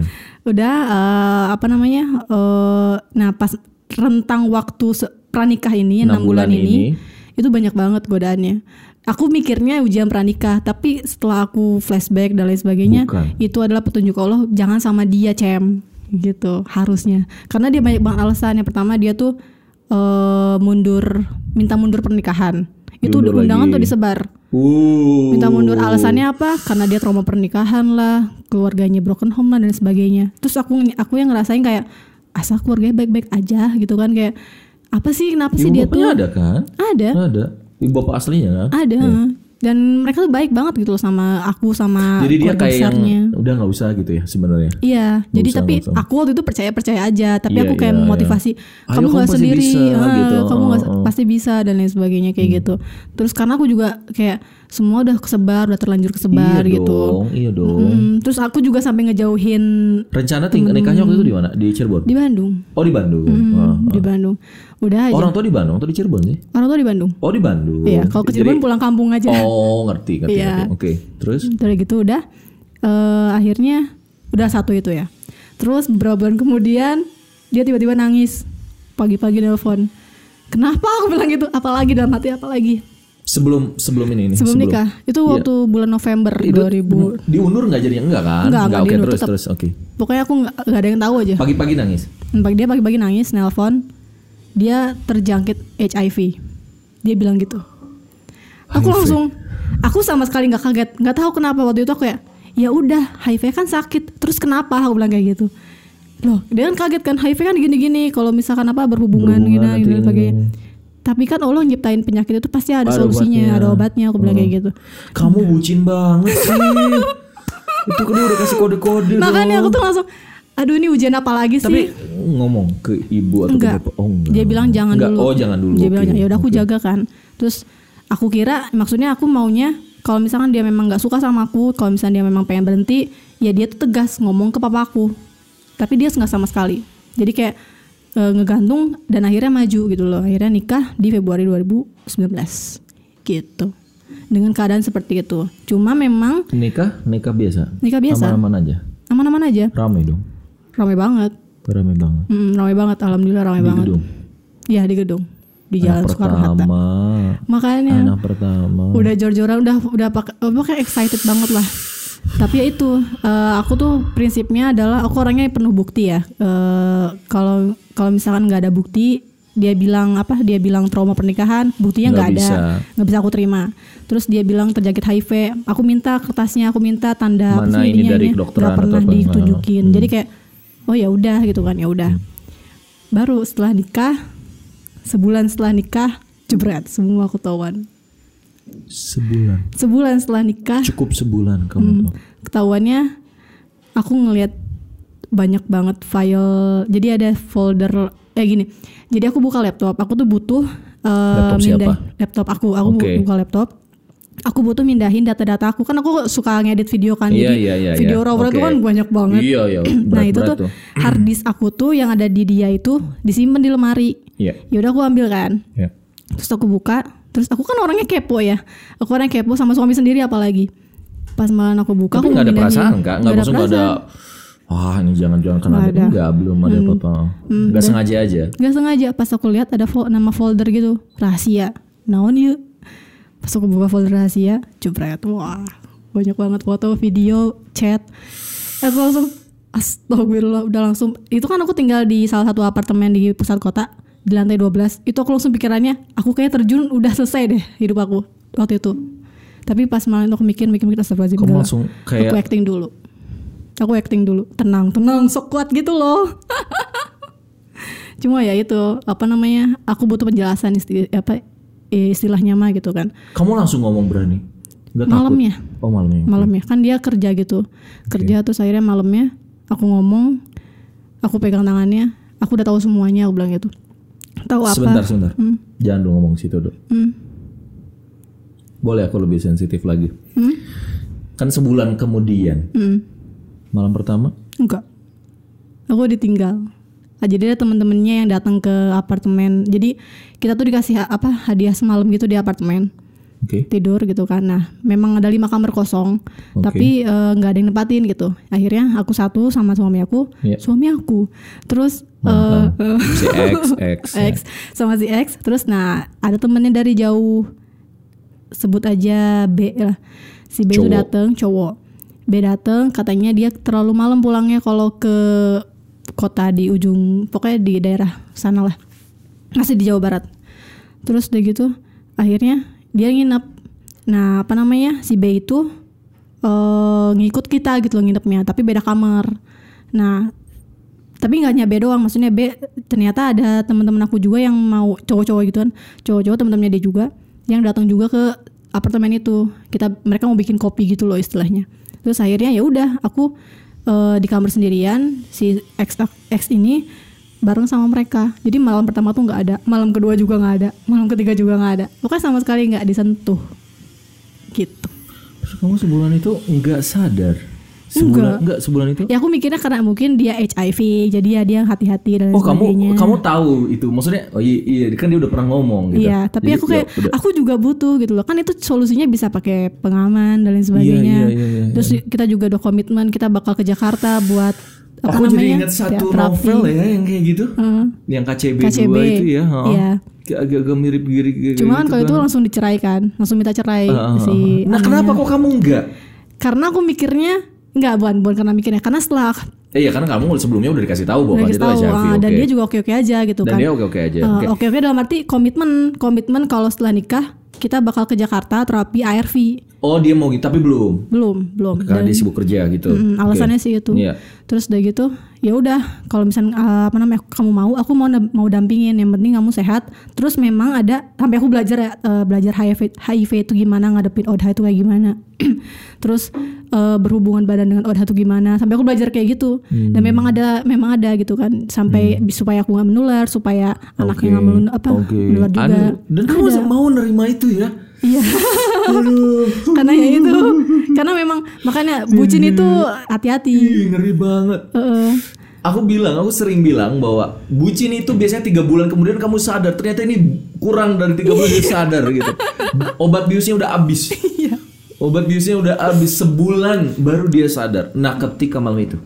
Udah eh, apa namanya eh, nah pas rentang waktu pranikah ini enam bulan, ini, itu banyak banget godaannya. Aku mikirnya ujian pranikah tapi setelah aku flashback dan lain sebagainya Bukan. itu adalah petunjuk Allah jangan sama dia cem gitu harusnya. Karena dia banyak banget alasan. Yang pertama dia tuh eh, mundur minta mundur pernikahan itu Diundur undangan lagi. tuh disebar Uh. minta mundur alasannya apa karena dia trauma pernikahan lah keluarganya broken home lah dan sebagainya terus aku aku yang ngerasain kayak asa keluarganya baik-baik aja gitu kan kayak apa sih kenapa sih Ibu dia tuh ada kan? ada Ada. Ibu bapak aslinya kan? ada dan mereka tuh baik banget gitu loh sama aku sama Jadi dia kayak yang udah nggak usah gitu ya sebenarnya. Iya, jadi usah, tapi usah. aku waktu itu percaya percaya aja, tapi Iya, aku kayak iya, memotivasi iya. Ayo, kamu kamu nggak sendiri, bisa, ah, gitu. kamu nggak Oh, oh. pasti bisa dan lain sebagainya kayak gitu. Terus karena aku juga kayak semua udah kesebar, udah terlanjur kesebar iya gitu. dong, iya dong. Hmm, terus aku juga sampai ngejauhin Rencana ting nikahnya waktu itu di mana? Di Cirebon. di Bandung, Oh di Bandung. Hmm, Ah. di Bandung. Udah aja. Orang tua di Bandung atau di Cirebon sih? Orang tua di Bandung. Oh di Bandung. Iya, kalau ke Cirebon Jadi- pulang kampung aja. Oh ngerti ngerti. Iya. ngerti. Oke, terus Udah gitu udah eh, akhirnya udah satu itu ya. Terus beberapa bulan kemudian dia tiba-tiba nangis pagi-pagi nelpon. Kenapa aku bilang gitu? Apalagi dalam hati apalagi? Sebelum sebelum ini ini Sebelum nikah. Itu Iya. waktu bulan November 2000. diundur nggak jadinya enggak kan? Enggak, enggak Oke diundur, terus tetap. terus oke. Pokoknya aku nggak nggak ada yang tahu aja. Pagi-pagi nangis. Pagi dia pagi-pagi nangis nelpon. Dia terjangkit HIV. Dia bilang gitu. Aku HIV. langsung aku sama sekali nggak kaget. nggak tahu kenapa waktu itu aku kayak ya udah HIV kan sakit. Terus kenapa aku bilang kayak gitu. Loh, dia kan kaget kan HIV kan gini-gini kalau misalkan apa berhubungan, Berhubungan gini gini sebagainya. Tapi kan Allah nyiptain penyakit itu pasti ada, Ada solusinya, obatnya. ada obatnya aku bilang kayak gitu. Kamu bucin banget sih. itu kan udah kasih kode-kode Makanya dong. aku tuh langsung aduh ini ujian apa lagi sih? Tapi ngomong ke ibu atau enggak. ke bapak? Oh enggak. Dia bilang jangan Enggak. dulu. Oh jangan dulu. Dia bilang ya udah aku oke. jaga kan. Terus aku kira maksudnya aku maunya kalau misalkan dia memang nggak suka sama aku, kalau misalnya dia memang pengen berhenti, ya dia tuh tegas ngomong ke papaku. Tapi dia nggak sama sekali. Jadi kayak e, ngegantung dan akhirnya maju gitu loh. Akhirnya nikah di Februari 2019. Gitu. Dengan keadaan seperti itu. Cuma memang Nikah, nikah biasa. nikah biasa, Aman-aman aja. aman-aman aja. Rame dong. Ramai banget. Rame banget. Mm, ramai banget, alhamdulillah ramai Di banget. gedung. Iya di gedung. Di Jalan Soekarno Hatta. Makanya Anak pertama. udah jor-joran udah udah pakai excited banget lah. Tapi ya itu eh, aku tuh prinsipnya adalah aku orangnya penuh bukti ya. Eh, Kalau kalau misalkan nggak ada bukti dia bilang apa dia bilang trauma pernikahan buktinya Nggak ada nggak bisa aku terima. Terus dia bilang terjangkit HIV aku minta kertasnya aku minta tanda Mana ini dari nggak pernah ditunjukin. Hmm. jadi kayak oh ya udah gitu kan ya udah. Baru setelah nikah sebulan setelah nikah jebret semua ketahuan Sebulan. sebulan setelah nikah Cukup sebulan kamu Hmm. tahu. ketahuannya aku ngelihat banyak banget file jadi ada folder eh gini jadi aku buka laptop aku tuh butuh eh, Laptop siapa? mindah- laptop aku aku Oke. buka laptop aku butuh mindahin data-data aku kan aku suka ngedit video kan Iya, jadi iya, iya, video iya. raw itu Oke. kan banyak banget Iya, iya. nah itu Berat-berat tuh hard disk aku tuh yang ada di dia itu disimpan di lemari Iya. ya udah aku ambil kan Iya. terus aku buka terus aku kan orangnya kepo ya aku orang kepo sama suami sendiri apalagi pas malam aku buka Tapi aku nggak ada perasaan? Nggak Nggak maksud nggak ada. Wah ini jangan-jangan kena ada. Hmm. Enggak, belum ada apa-apa. Nggak sengaja aja. Gak sengaja pas aku lihat ada nama folder gitu rahasia naon yuk pas aku buka folder rahasia jebret wah banyak banget foto video chat aku langsung astagfirullah udah langsung itu kan aku tinggal di salah satu apartemen di pusat kota di lantai 12 itu aku langsung pikirannya aku kayak terjun udah selesai deh hidup aku waktu itu. Tapi pas malam itu aku mikir mikir mikir astagfirullahaladzim Kamu langsung kayak- aku acting dulu. Aku acting dulu. Tenang tenang sok kuat gitu loh. Cuma ya itu apa namanya aku butuh penjelasan isti- apa istilahnya mah gitu kan. Kamu langsung ngomong berani? Takut? malamnya. Oh malamnya. malamnya. Kan dia kerja gitu. Kerja terus akhirnya malamnya aku ngomong aku pegang tangannya aku udah tahu semuanya aku bilang gitu tahu apa Sebentar, sebentar. Hmm. Jangan dong ngomong situ dok. Hmm. Boleh aku lebih sensitif lagi. Hmm? Kan sebulan kemudian, Hmm. malam pertama, enggak aku ditinggal Ah, jadi ada temen-temennya yang datang ke apartemen jadi kita tuh dikasih ha- apa hadiah semalam gitu di apartemen oke. tidur gitu kan. Nah, memang ada lima kamar kosong, Oke. tapi eh, nggak ada yang nempatin gitu. Akhirnya aku satu sama suami aku, Iya. suami aku, terus Eh, Si X, X. ya. X sama si X, terus nah ada temennya dari jauh, sebut aja B lah. Si B itu dateng cowok. B dateng katanya dia terlalu malam pulangnya kalau ke kota di ujung pokoknya di daerah sana lah. Masih di Jawa Barat. Terus udah gitu akhirnya dia nginep. Nah apa namanya? Si B itu eh, ngikut kita gitu loh nginepnya tapi beda kamar. Nah tapi nggak hanya doang maksudnya B ternyata ada teman-teman aku juga yang mau cowok-cowok gitu kan. Cowok-cowok teman-temannya dia juga yang datang juga ke apartemen itu. Kita mereka mau bikin kopi gitu loh istilahnya. Terus akhirnya ya udah aku eh, di kamar sendirian si X X ini bareng sama mereka. Jadi malam pertama tuh nggak ada malam kedua juga nggak ada malam ketiga juga nggak ada. Pokoknya sama sekali nggak disentuh. Gitu. Terus kamu sebulan itu nggak sadar? Sebulan nggak sebulan itu? ya aku mikirnya karena mungkin dia HIV jadi ya dia hati-hati dan Oh kamu sebagainya kamu tahu itu maksudnya oh iya, iya kan dia udah pernah ngomong gitu. Iya, tapi Jadi, aku ya kayak udah. aku juga butuh gitu loh. Kan itu solusinya bisa pakai pengaman dan lain sebagainya. iya, iya, iya, Terus kita juga ada komitmen kita bakal ke Jakarta buat apa Aku jadi namanya? ingat satu novel ya yang kayak gitu. Heeh. Yang KCB, KCB, 2 itu ya. heeh. iya. Agak-agak mirip giri giri Cuma kan kalau itu langsung diceraikan, langsung minta cerai si Nah, kenapa kok kamu enggak? Karena aku mikirnya enggak bukan bukan karena mikirnya karena setelah Eh iya karena kamu sebelumnya udah dikasih tahu bahwa itu tahu HIV, ah, dan oke. dia juga oke-oke aja gitu Dan kan. dia oke-oke aja. Eh, Oke. Oke oke dalam arti komitmen komitmen kalau setelah nikah kita bakal ke Jakarta terapi ARV Oh dia mau gitu tapi belum. belum belum Karena dia sibuk kerja gitu. Mm, Oke. alasannya sih itu. Iya. Terus udah gitu, ya udah kalau misalnya uh, apa namanya kamu mau, aku mau mau dampingin. Yang penting kamu sehat. Terus memang ada sampai aku belajar ya uh, belajar HIV HIV itu gimana ngadepin ODH itu kayak gimana. Terus uh, berhubungan badan dengan ODH itu gimana. Sampai aku belajar kayak gitu. Hmm. Dan memang ada memang ada gitu kan sampai bi- supaya aku nggak menular, supaya anaknya nggak melun- apa Oke. menular juga. Anu, dan kamu mau nerima itu ya? Iya. karena ya itu, karena memang makanya bucin itu hati-hati. Ih, ngeri banget. Heeh. Aku bilang, aku sering bilang bahwa bucin itu biasanya tiga bulan kemudian kamu sadar. Ternyata ini kurang dari tiga bulan dia sadar gitu. Obat biusnya udah habis. Iya. Obat biusnya udah habis sebulan baru dia sadar. Nah ketika malam itu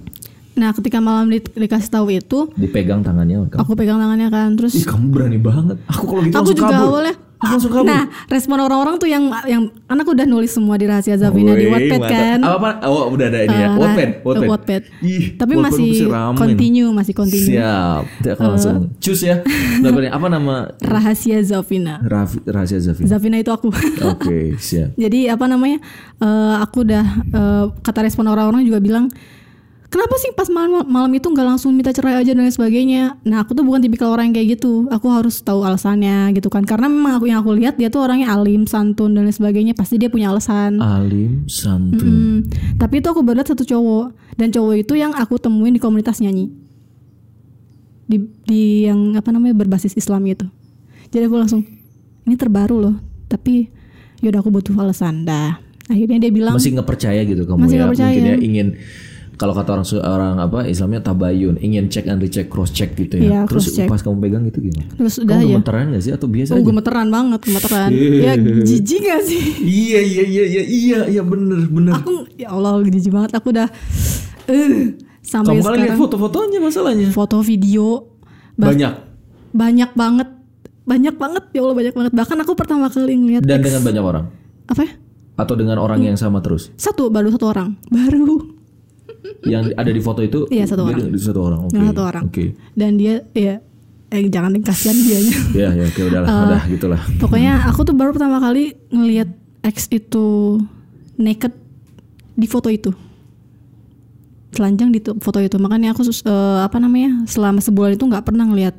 Nah, ketika malam di- dikasih tahu itu, dipegang tangannya kamu. aku pegang tangannya kan, terus Ih kamu berani banget. Aku kalau gitu aku langsung juga kabur. awalnya. Langsung kabur. Nah, respon orang-orang tuh yang yang anak udah nulis semua di rahasia Zafina di Wattpad mantap. kan. Apa, apa? Oh udah ada ini ya. Eh, Wattpad, nah, Wattpad. Wattpad. Ih, Tapi Wattpad masih continue, masih continue. Siap. Dia akan langsung cus ya. Dapatnya apa nama Rahasia Zafina. Rafi, rahasia Zafin? Zafina itu aku. Oke, siap. Jadi apa namanya? eh, aku udah eh, kata respon orang-orang juga bilang Kenapa sih pas malam malam itu nggak langsung minta cerai aja dan lain sebagainya? Nah aku tuh bukan tipikal orang yang kayak gitu. Aku harus tahu alasannya gitu kan. Karena memang aku yang aku lihat dia tuh orangnya alim, santun dan lain sebagainya. Pasti dia punya alasan. Alim santun. Hmm, tapi itu aku lihat satu cowok dan cowok itu yang aku temuin di komunitas nyanyi. di di yang apa namanya berbasis Islam gitu jadi aku langsung ini terbaru loh tapi yaudah aku butuh alasan dah akhirnya dia bilang Masih nggak percaya gitu kamu Masih ya. percaya. Mungkin ya ingin kalau kata orang orang apa Islamnya tabayun, ingin cek and recheck, cross check gitu ya. Iya, Terus cross-check. pas kamu pegang itu gimana? terus udah Kamu ya. gemeteran gak sih? Atau biasa oh aja? gemeteran banget gemeteran ya jijik gak sih? Iya iya iya iya iya iya bener bener. aku ya Allah jijik banget. Aku udah eh sampai Kamu sekarang. foto-fotonya masalahnya. foto video. Bah- Banyak. Banyak banget. Banyak banget ya Allah banyak banget. Bahkan aku pertama kali ngeliat dan ex- dengan banyak orang? Apa ya? Atau dengan orang yang sama terus. satu baru satu orang. Baru Yang ada di foto itu Iya, satu orang. satu orang. Oke. Dengan satu orang. Oke. dan dia ya eh jangan kasihan dianya Ya ya oke udahlah Eh, udah gitulah. pokoknya aku tuh baru pertama kali ngelihat ex itu naked di foto itu telanjang di foto itu makanya aku eh, apa namanya selama sebulan itu nggak pernah ngelihat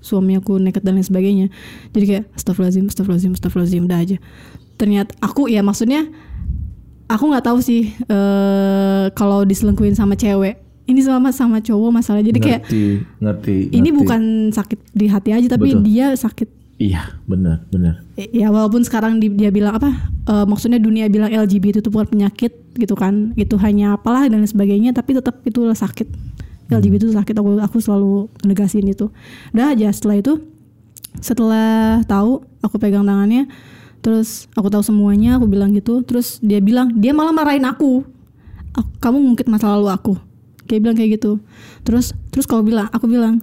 suami aku naked dan lain sebagainya jadi kayak astagfirullahaladzim astagfirullahaladzim astagfirullahaladzim udah aja ternyata aku ya maksudnya aku nggak tahu sih eh kalau diselingkuhin sama cewek ini sama sama cowok masalah jadi kayak ngerti ngerti. ini ngerti. bukan sakit di hati aja tapi Betul. dia sakit Iya benar benar. ya walaupun sekarang di- dia bilang apa eh, maksudnya dunia bilang LGBT itu bukan penyakit gitu kan itu hanya apalah dan sebagainya tapi tetap itu sakit LGBT itu sakit aku aku selalu negasin itu udah aja setelah itu setelah tahu aku pegang tangannya terus aku tahu semuanya aku bilang gitu. Terus dia bilang dia malah marahin aku. "Ak- kamu ngungkit masa lalu aku. Kayak bilang kayak gitu. Terus terus kalau bilang aku bilang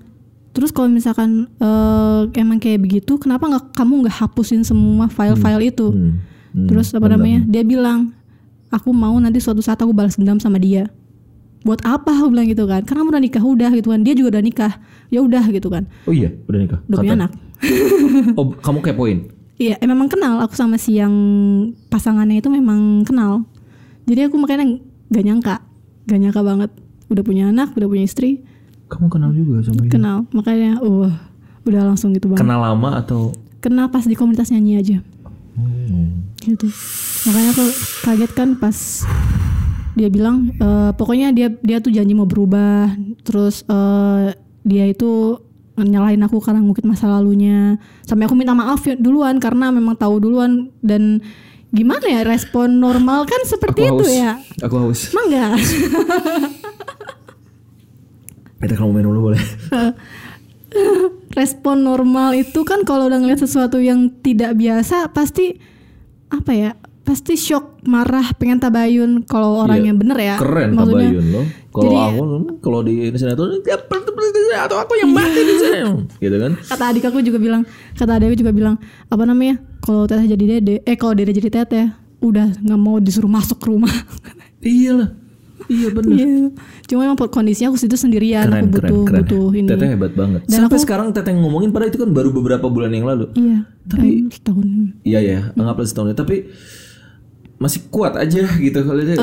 terus kalau misalkan eh, emang kayak begitu kenapa nggak kamu nggak hapusin semua file-file itu? Hmm. Hmm. terus apa namanya? Dia bilang aku mau nanti suatu saat aku balas dendam sama dia. Buat apa? Aku bilang gitu kan. Karena udah nikah udah gitu kan. Dia juga udah nikah. Ya udah gitu kan. Oh iya udah nikah. udah punya anak. Oh kamu kepoin. Iya, eh, memang kenal aku sama si yang pasangannya itu memang kenal. Jadi aku makanya gak nyangka, gak nyangka banget. Udah punya anak, udah punya istri, Kamu kenal juga sama dia? kenal. Makanya, uh, udah langsung gitu banget. Kenal lama atau? Kenal pas di komunitas nyanyi aja, Hmm. gitu. Makanya aku kaget kan pas dia bilang, eh, pokoknya dia dia tuh janji mau berubah. Terus eh, dia itu nyalahin aku karena ngukit masa lalunya sampai aku minta maaf ya duluan karena memang tahu duluan dan gimana ya respon normal kan seperti Aku itu haus. ya Aku haus. emang enggak Kita kamu main dulu boleh? respon normal itu kan kalau udah ngeliat sesuatu yang tidak biasa pasti apa ya pasti shock marah pengen tabayun kalau orang Iya. yang bener ya Keren maksudnya tabayun loh. Kalau aku kalau di sinetron ya, atau aku yang mati di sini, gitu kan? kata adik aku juga bilang kata adik aku juga bilang apa namanya kalau teteh jadi dede eh kalau dede jadi teteh udah nggak mau disuruh masuk rumah Iya lah. Iya benar. Iya. Cuma emang kondisinya aku situ sendirian, Keren, aku keren, butuh keren. butuh ini. Teteh hebat banget. Dan Sampai aku- sekarang Teteh ngomongin padahal itu kan baru beberapa bulan yang lalu. Iya. Tapi- em, setahun. Iya ya, anggaplah setahun. Tapi masih kuat aja gitu kalau dia.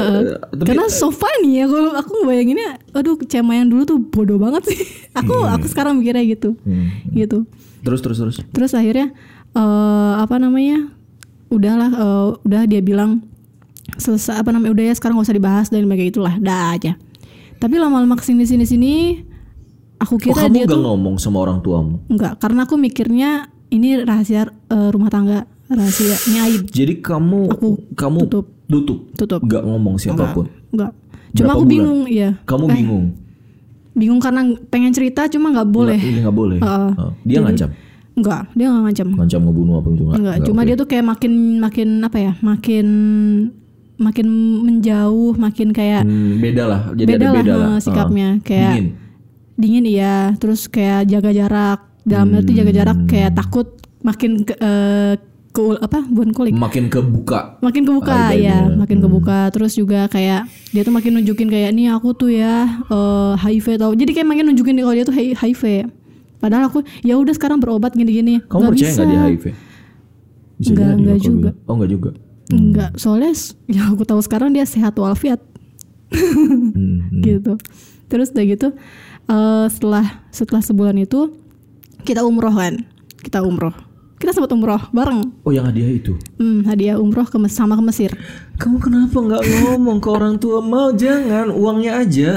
tapi Karena so funny ya, aku aku ngebayanginnya, aduh Cema yang dulu tuh bodoh banget sih. aku aku sekarang mikirnya gitu, Hmm. gitu. terus terus terus. Terus akhirnya eh apa namanya, udahlah, eh, udah dia bilang selesai apa namanya, udah ya sekarang gak usah dibahas dan kayak gitulah, dah aja. Tapi lama-lama ke sini sini sini, Oh aku kira kamu dia gak tuh ngomong sama orang tuamu? enggak, karena aku mikirnya ini rahasia eh, rumah tangga, rahasia ini aib. Jadi kamu Aku kamu tutup. tutup, Tutup. Gak ngomong siapa pun. Enggak. Cuma Berapa aku bulan? bingung, iya. Kamu bingung? Bingung karena pengen cerita cuma nggak boleh. Nggak, ini nggak boleh. Heeh. Oh, dia ngancam, Enggak, dia nggak ngancam. ngancam ngebunuh apa gitu nggak? Enggak, Nggak, cuma oke. dia tuh kayak makin makin apa ya? Makin makin menjauh, makin kayak Hmm, beda lah. Jadi beda ada lah beda lah. eh, sikapnya. Heeh. Kayak Dingin. dingin iya, terus kayak jaga jarak. Dalam arti jaga jarak Hmm. kayak takut makin ke, eh, ke apa? Bukan kulik. Makin kebuka. makin kebuka Aibnya. ya makin Hmm. kebuka terus juga kayak dia tuh makin nunjukin kayak nih aku tuh ya eh, HIV tau jadi kayak makin nunjukin kalau dia tuh Hi- HIV padahal aku ya udah sekarang berobat gini-gini Kamu Nggak percaya bisa. nggak dia HIV? Bisa Nggak, jadi nggak loh kalau juga. bilang. Oh nggak juga. enggak soalnya yang aku tahu sekarang dia sehat walafiat Hmm, hmm. gitu terus udah gitu eh, setelah setelah sebulan itu kita umroh kan kita umroh kita sempat umroh bareng Oh yang hadiah itu. hmm, hadiah umroh ke sama ke Mesir Kamu kenapa nggak ngomong ke orang tua mau jangan uangnya aja.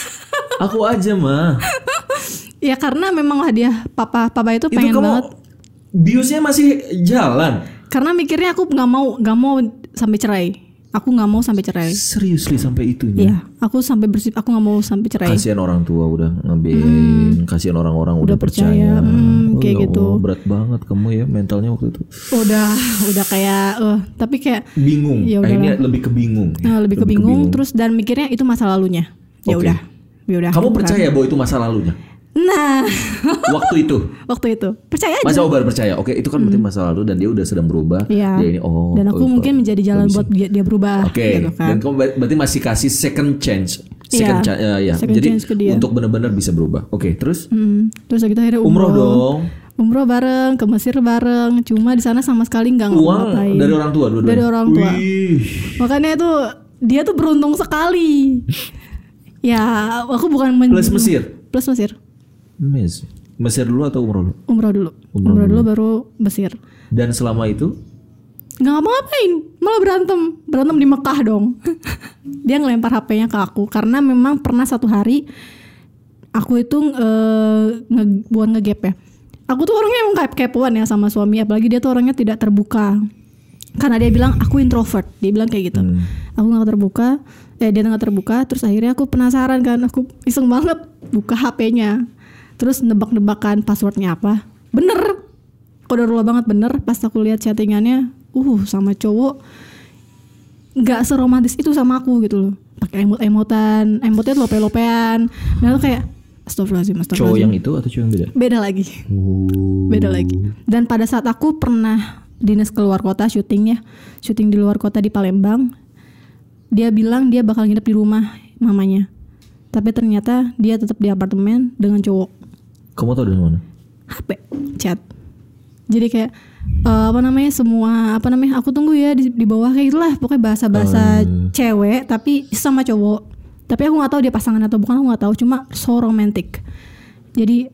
Aku aja mah. Ya karena memang hadiah papa papa itu Itu pengen kamu banget. biusnya masih jalan. Karena mikirnya aku nggak mau nggak mau sampai cerai. Aku nggak mau sampai cerai. Seriously sampai itunya. Iya, aku sampai bersih. Aku nggak mau sampai cerai. Kasihan orang tua udah ngebiayain, kasihan orang-orang udah, percaya, percaya. hmm, kayak ya gitu. Allah, berat banget kamu ya mentalnya waktu itu. Udah, udah kayak, eh tapi kayak Bingung. Ya Ah, ini udahlah. lebih ke bingung. eh, lebih kebingung. Terus dan mikirnya itu masa lalunya. Ya Oke. udah, ya udah. Kamu percaya bahwa itu masa lalunya? Nah, Waktu itu. waktu itu percaya aja. Masa Obar percaya? Oke, itu kan berarti masa lalu dan dia udah sedang berubah. Iya. Dia ini oh. dan aku oh, mungkin menjadi jalan buat dia, dia berubah. Oke. Gitu kan. Dan kamu ber- berarti masih kasih second chance. Second Iya, chance ya. second Jadi chance ke dia. untuk benar-benar bisa berubah. Oke, terus Hmm, terus kita akhirnya umroh umroh. dong. Umroh bareng ke Mesir bareng. Cuma di sana sama sekali nggak ngapain. dari orang tua dua Dari orang tua. Wih. Makanya itu dia tuh beruntung sekali. ya, aku bukan men- Plus Mesir. Plus Mesir. Mesir. Mesir dulu atau umroh dulu? Umroh dulu. Umroh Umroh, dulu. baru Mesir. Dan selama itu? Nggak ngapa-ngapain malah berantem. Berantem di Mekah dong. Dia ngelempar HP-nya ke aku karena memang pernah satu hari aku itu eh, nge, bukan ngegap ya. Aku tuh orangnya emang kayak kepoan ya sama suami apalagi dia tuh orangnya tidak terbuka. Karena dia bilang aku introvert. Dia bilang kayak gitu. Aku nggak terbuka eh dia nggak terbuka terus akhirnya aku penasaran kan. Aku iseng banget buka HP-nya terus nebak-nebakan passwordnya apa? Bener. Kodarullah banget bener. Pas aku lihat chattingannya uh sama cowok. Nggak seromantis itu sama aku gitu loh. Pakai emot-emotan emotnya lope-lopean dan aku kayak astagfirullahaladzim cowok astagfirullahaladzim yang itu atau cowok yang beda? beda lagi. Beda lagi. Dan pada saat aku pernah dinas keluar kota syuting ya syuting di luar kota di Palembang dia bilang dia bakal nginep di rumah mamanya. Tapi ternyata dia tetap di apartemen dengan cowok Kamu tahu dari mana? HP chat. Jadi kayak eh, apa namanya semua apa namanya aku tunggu ya di, di bawah kayak itulah pokoknya bahasa bahasa cewek tapi sama cowok. Tapi aku nggak tahu dia pasangan atau bukan aku nggak tahu. Cuma so romantic. Jadi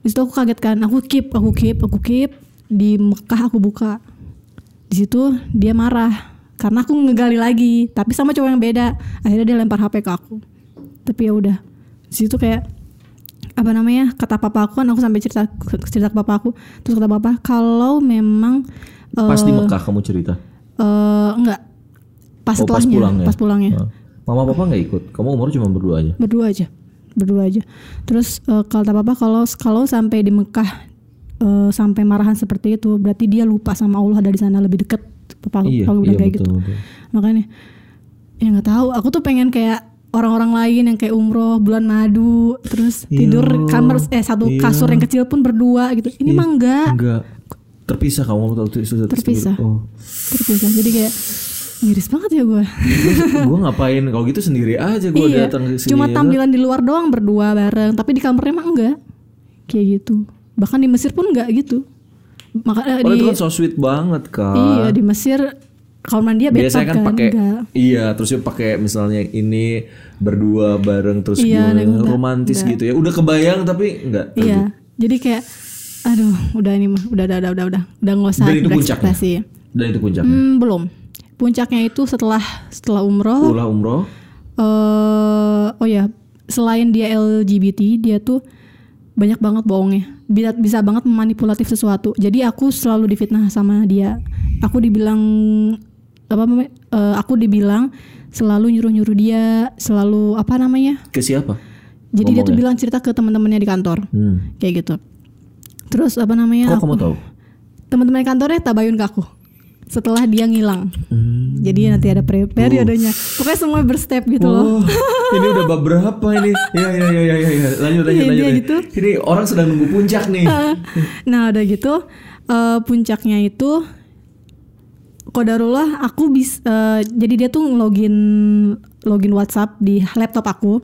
di situ aku kaget kan. Aku keep aku keep aku keep. Di Mekah aku buka. Di situ dia marah. Karena aku ngegali lagi tapi sama cowok yang beda. Akhirnya dia lempar HP ke aku. Tapi ya udah. Di situ kayak apa namanya kata papa aku kan aku sampai cerita cerita ke papa aku terus kata papa kalau memang eh, Pas di Mekah kamu cerita. eh, enggak pas Oh, pas setelahnya pulangnya. pas pulangnya Ah. Mama papa nggak ikut. Kamu umur cuma berdua aja. berdua aja berdua aja terus eh, kata papa kalau kalau sampai di Mekah eh, sampai marahan seperti itu berarti dia lupa sama Allah dari sana lebih deket papa Iya, papa aku iya kayak betul, gitu betul. makanya ya nggak tahu aku tuh pengen kayak orang-orang lain yang kayak umroh bulan madu terus tidur Iya, kamar eh satu iya. kasur yang kecil pun berdua gitu ini mah enggak Enggak. Terpisah kamu tahu itu susah Terpisah. Oh. terpisah jadi kayak miris banget ya gue gue ngapain kalau gitu sendiri aja gue iya datang ke sini. cuma ya. tampilan di luar doang berdua bareng tapi di kamarnya mah enggak kayak gitu bahkan di Mesir pun enggak gitu makanya Oh di itu kan so sweet banget kak. iya di Mesir kamar mandi ya Biasanya kan bathtub pakai iya terus dia pakai misalnya ini berdua bareng terus Iya, gimana, romantis enggak. gitu ya. Udah kebayang tapi enggak. iya jadi kayak aduh udah ini mah udah udah udah udah udah udah nggak usah Dan itu puncaknya. Dan itu puncaknya. hmm, belum puncaknya itu setelah setelah umroh Ulah umroh. eh oh ya selain dia LGBT dia tuh banyak banget bohongnya bisa bisa banget memanipulatif sesuatu jadi aku selalu difitnah sama dia aku dibilang apa eh, aku dibilang selalu nyuruh nyuruh dia selalu apa namanya Ke siapa? jadi dia tuh Ngomongnya? bilang cerita ke teman-temannya di kantor Hmm. kayak gitu terus apa namanya Kok aku- kamu tahu? teman-teman kantornya tabayun ke aku setelah dia ngilang Hmm. jadi nanti ada peri- periodenya pokoknya semua berstep gitu Oh, loh ini udah bab berapa ini? Ya ya ya ya ya. ya. Lanjut lanjut Iya, lanjut. ya. gitu. Ini orang sedang nunggu puncak nih. nah udah gitu eh, puncaknya itu kodarullah aku bis eh, jadi dia tuh login login WhatsApp di laptop aku.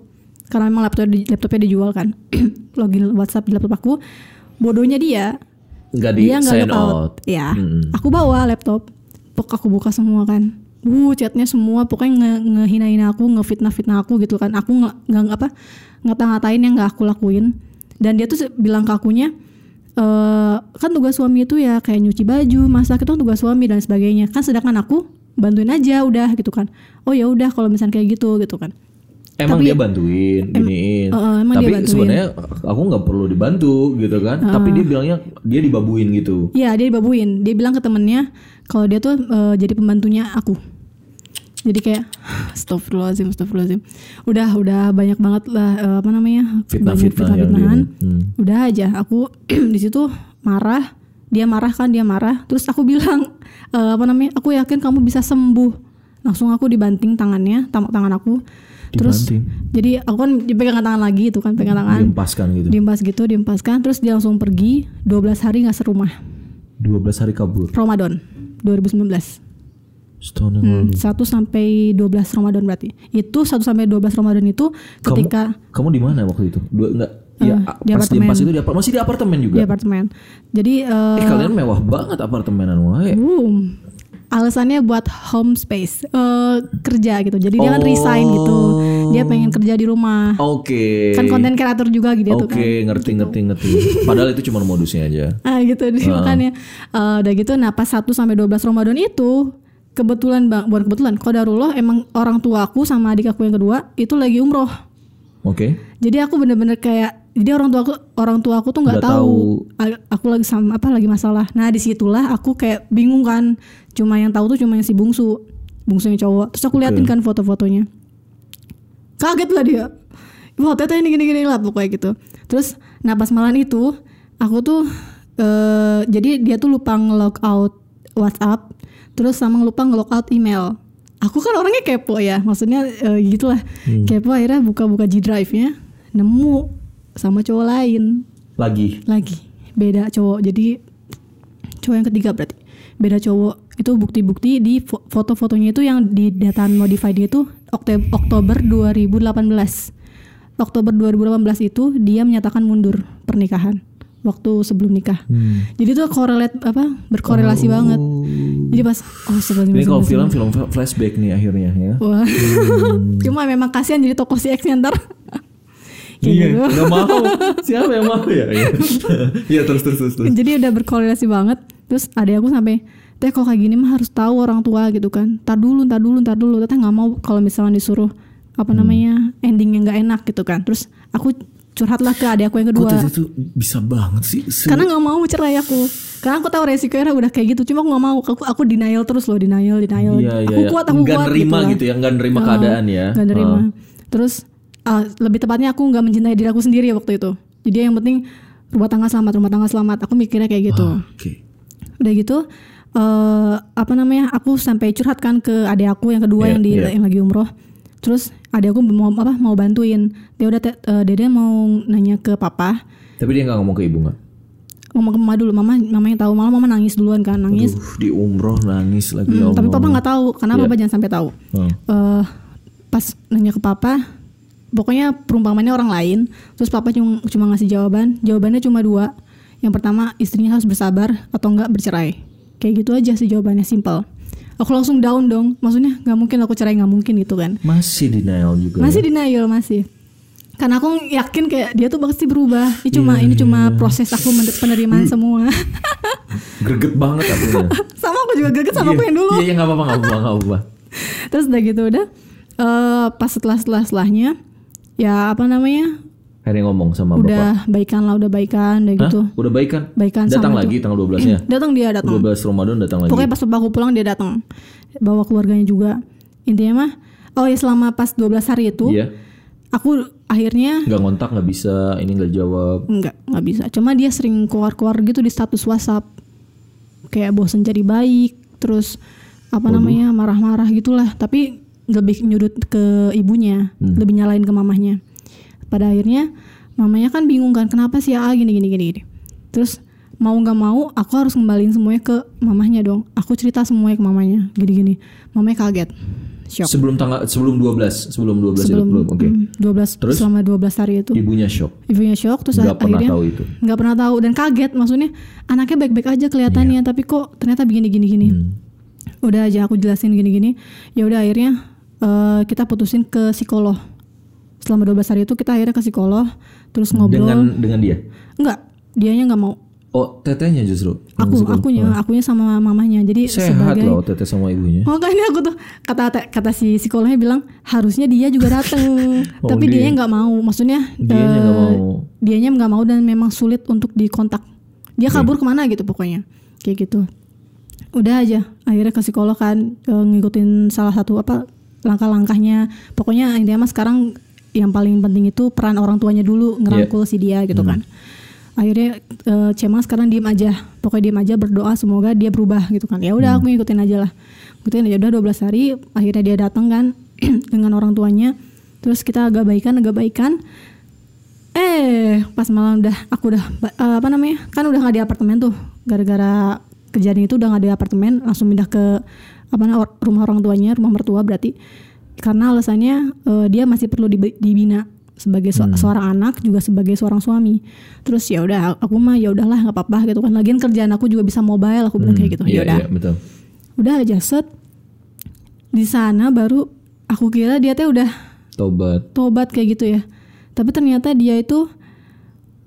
Karena memang laptop laptopnya dijual kan. Login WhatsApp di laptop aku. Bodohnya dia. Enggak di dia nggak logout out. ya Mm-mm. aku bawa laptop. Pok aku buka semua kan. Uh chatnya semua. Pokoknya nge ngehina-hina aku ngefitnah-fitnah aku gitu kan. Aku nggak nggak apa ngata-ngatain yang nggak aku lakuin. Dan dia tuh bilang ke akunya eh kan tugas suami itu ya kayak nyuci baju masak itu kan tugas suami dan sebagainya kan sedangkan aku bantuin aja udah gitu kan oh ya udah kalau misalnya kayak gitu gitu kan Emang dia bantuin, giniin. eh, eh, emang Tapi sebenarnya aku nggak perlu dibantu gitu kan. Tapi dia bilangnya dia dibabuin gitu. Iya dia dibabuin. Dia bilang ke temennya kalau dia tuh eh, jadi pembantunya aku. Jadi kayak Astagfirullahaladzim, Astagfirullahaladzim. Udah, udah banyak banget lah eh, apa namanya Fitnah-fitnah banyak yang fitnah-fitnahan. dia- hmm. Udah aja, aku di situ marah. Dia marah kan, dia marah. Terus aku bilang eh, apa namanya? Aku yakin kamu bisa sembuh. Langsung aku dibanting tangannya, tam- tangan aku. Terus Dibanting? jadi aku kan dipegang tangan lagi itu kan, pegang tangan. Diempaskan gitu. Diempas gitu, diempaskan. Terus dia langsung pergi 12 hari nggak serumah. 12 hari kabur. Ramadan 2019. Setahun yang Hmm, lalu. 1 sampai 12 Ramadan berarti. Itu 1 sampai 12 Ramadan itu ketika Kamu di mana waktu itu? Dua enggak. Ya, di pas apartemen. diempas itu di apart- masih di apartemen juga. di apartemen. Jadi eh Eh kalian mewah banget apartemenan wae. boom. Alasannya buat home space, eh, kerja gitu. Jadi dia kan resign gitu. Dia pengen kerja di rumah. Oke. Kan konten kreator juga gitu Oke, tuh kan. ngerti ngerti ngerti. Padahal itu cuma modusnya aja. Ah gitu jadi makanya eh, udah gitu nah pas 1 sampai 12 Ramadan itu kebetulan bang bukan kebetulan kodarullah emang orang tua aku sama adik aku yang kedua itu lagi umroh. Oke. Jadi aku bener-bener kayak jadi orang tua aku orang tua aku tuh nggak tahu, tahu. aku lagi sama apa lagi masalah. Nah di situlah aku kayak bingung kan. Cuma yang tahu tuh cuma yang si bungsu, bungsu yang cowok. Terus aku liatin kan foto-fotonya. Kaget lah dia. Foto ini gini-gini lah pokoknya gitu. Terus nah pas malam itu aku tuh eh jadi dia tuh lupa nge-log out WhatsApp, terus sama lupa nge-log out email. Aku kan orangnya kepo ya, maksudnya eh, gitulah. Kepo akhirnya buka-buka G Drive-nya, nemu sama cowok lain. Lagi. lagi. Beda cowok jadi cowok yang ketiga berarti. Beda cowok. Itu bukti-bukti di fo- foto-fotonya itu yang di data modified itu Oktober 2018 Oktober 2018 itu dia menyatakan mundur pernikahan waktu sebelum nikah Hmm. jadi tuh korelate apa berkorelasi banget jadi pas oh sebelum Ini kalau film film flashback nih akhirnya ya. Wah. Cuma memang kasihan jadi toko si X ntar. Kayak Iya, gitu. mau. Siapa yang mau ya? Iya, terus terus terus. terus. Jadi udah berkorelasi banget. Terus ada aku sampai teh kok kayak gini mah harus tahu orang tua gitu kan. Tar dulu, tar dulu, tar dulu. Teteh nggak mau kalau misalnya disuruh apa Hmm. namanya endingnya nggak enak gitu kan. Terus aku curhatlah ke adik aku yang kedua. tadi tuh bisa banget sih? Se- Karena nggak mau cerai aku. Karena aku tahu resikonya udah kayak gitu. Cuma aku nggak mau. Aku aku denial terus loh, denial, denial. Iya, iya, aku iya. kuat, aku Nggak kuat. nerima lah. gitu ya, nggak nerima Oh, keadaan ya. nggak nerima. Oh. Terus ah, lebih tepatnya aku nggak mencintai diri aku sendiri waktu itu. Jadi yang penting rumah tangga selamat, rumah tangga selamat. Aku mikirnya kayak gitu. Oke. Udah gitu eh apa namanya? Aku sampai curhat kan ke adik aku yang kedua Iya, yang di iya. yang lagi umroh. Terus adik aku mau apa? Mau bantuin. Dia udah eh, Dede mau nanya ke papa. Tapi dia nggak ngomong ke ibu nggak? Ngomong ke mama dulu. Mama mamanya tahu. Malah mama nangis duluan kan, nangis. Duh, di umroh nangis lagi ya Hmm, tapi Allah. papa nggak tahu. Karena Iya. papa jangan sampai tahu. Hmm. eh pas nanya ke papa pokoknya perumpamannya orang lain terus papa cuma cuma ngasih jawaban jawabannya cuma dua yang pertama istrinya harus bersabar atau enggak bercerai kayak gitu aja sih jawabannya simpel aku langsung down dong. Maksudnya nggak mungkin aku cerai nggak mungkin gitu kan. Masih denial juga. masih denial masih. Karena aku yakin kayak dia tuh pasti berubah. Ini cuma ini cuma proses aku penerimaan semua. Greget banget aku. sama aku juga greget sama aku yang dulu. Iya, iya nggak apa-apa, nggak apa-apa, nggak apa-apa. terus udah gitu udah. Eh pas setelah setelah setelahnya ya apa namanya Akhirnya ngomong sama bapak. udah baikan lah udah baikan udah Hah? gitu Udah baikan? baikan Datang lagi itu. tanggal 12-nya. datang dia datang 12 Ramadan datang lagi. pokoknya pas aku pulang dia datang bawa keluarganya juga intinya mah oh ya selama pas 12 hari itu Iya. aku akhirnya Nggak ngontak, nggak bisa, ini nggak jawab. nggak nggak bisa cuma dia sering keluar keluar gitu di status WhatsApp kayak bosan jadi baik terus apa namanya marah-marah gitulah tapi lebih nyudut ke ibunya Hmm. lebih nyalain ke mamahnya pada akhirnya mamanya kan bingung kan kenapa sih A gini gini gini gini terus mau nggak mau aku harus ngembaliin semuanya ke mamahnya dong aku cerita semuanya ke mamanya gini gini mamanya kaget shock Sebelum tanggal sebelum 12, sebelum 12 itu belum. Oke. mm, 12 Terus? selama 12 hari itu Ibunya shock. ibunya shock terus Nggak pernah akhirnya tahu itu. nggak pernah tahu dan kaget maksudnya anaknya baik-baik aja kelihatannya tapi kok ternyata begini gini gini. Hmm. udah aja aku jelasin gini gini ya udah akhirnya eh, kita putusin ke psikolog selama 12 hari itu kita akhirnya ke psikolog terus ngobrol Dengan dengan dia. enggak dianya nggak mau Oh, tetehnya justru. Aku akunya akunya sama mamahnya. Jadi Sehat sebagai loh teteh sama ibunya. Makanya aku tuh kata kata si psikolognya bilang harusnya dia juga datang, Oh, tapi dia- nggak mau. Maksudnya Dianya nggak eh, mau. Dianya nggak mau dan memang sulit untuk dikontak. Dia kabur ke mana gitu pokoknya, kayak gitu. Udah aja, akhirnya ke psikolog kan eh, ngikutin salah satu apa langkah-langkahnya. Pokoknya intinya mah sekarang yang paling penting itu peran orang tuanya dulu ngerangkul si dia gitu kan. Akhirnya eh, Cema sekarang diem aja, pokoknya diem aja berdoa semoga dia berubah gitu kan. Ya udah aku ngikutin aja lah. Ngikutin aja udah 12 hari, akhirnya dia datang kan dengan orang tuanya. Terus kita agak baikan, agak baikan. Eh, pas malam udah aku udah eh, apa namanya? Kan udah nggak di apartemen tuh. Gara-gara kejadian itu udah nggak di apartemen, langsung pindah ke apa namanya rumah orang tuanya, rumah mertua berarti. Karena alasannya eh, dia masih perlu dibina sebagai se- seorang anak juga sebagai seorang suami. Terus ya udah aku mah ya udahlah nggak apa-apa gitu kan. Lagian kerjaan aku juga bisa mobile, aku bilang kayak gitu. Iya, Ya udah iya, betul. udah aja set di sana baru aku kira dia teh udah Tobat. tobat kayak gitu ya tapi ternyata dia itu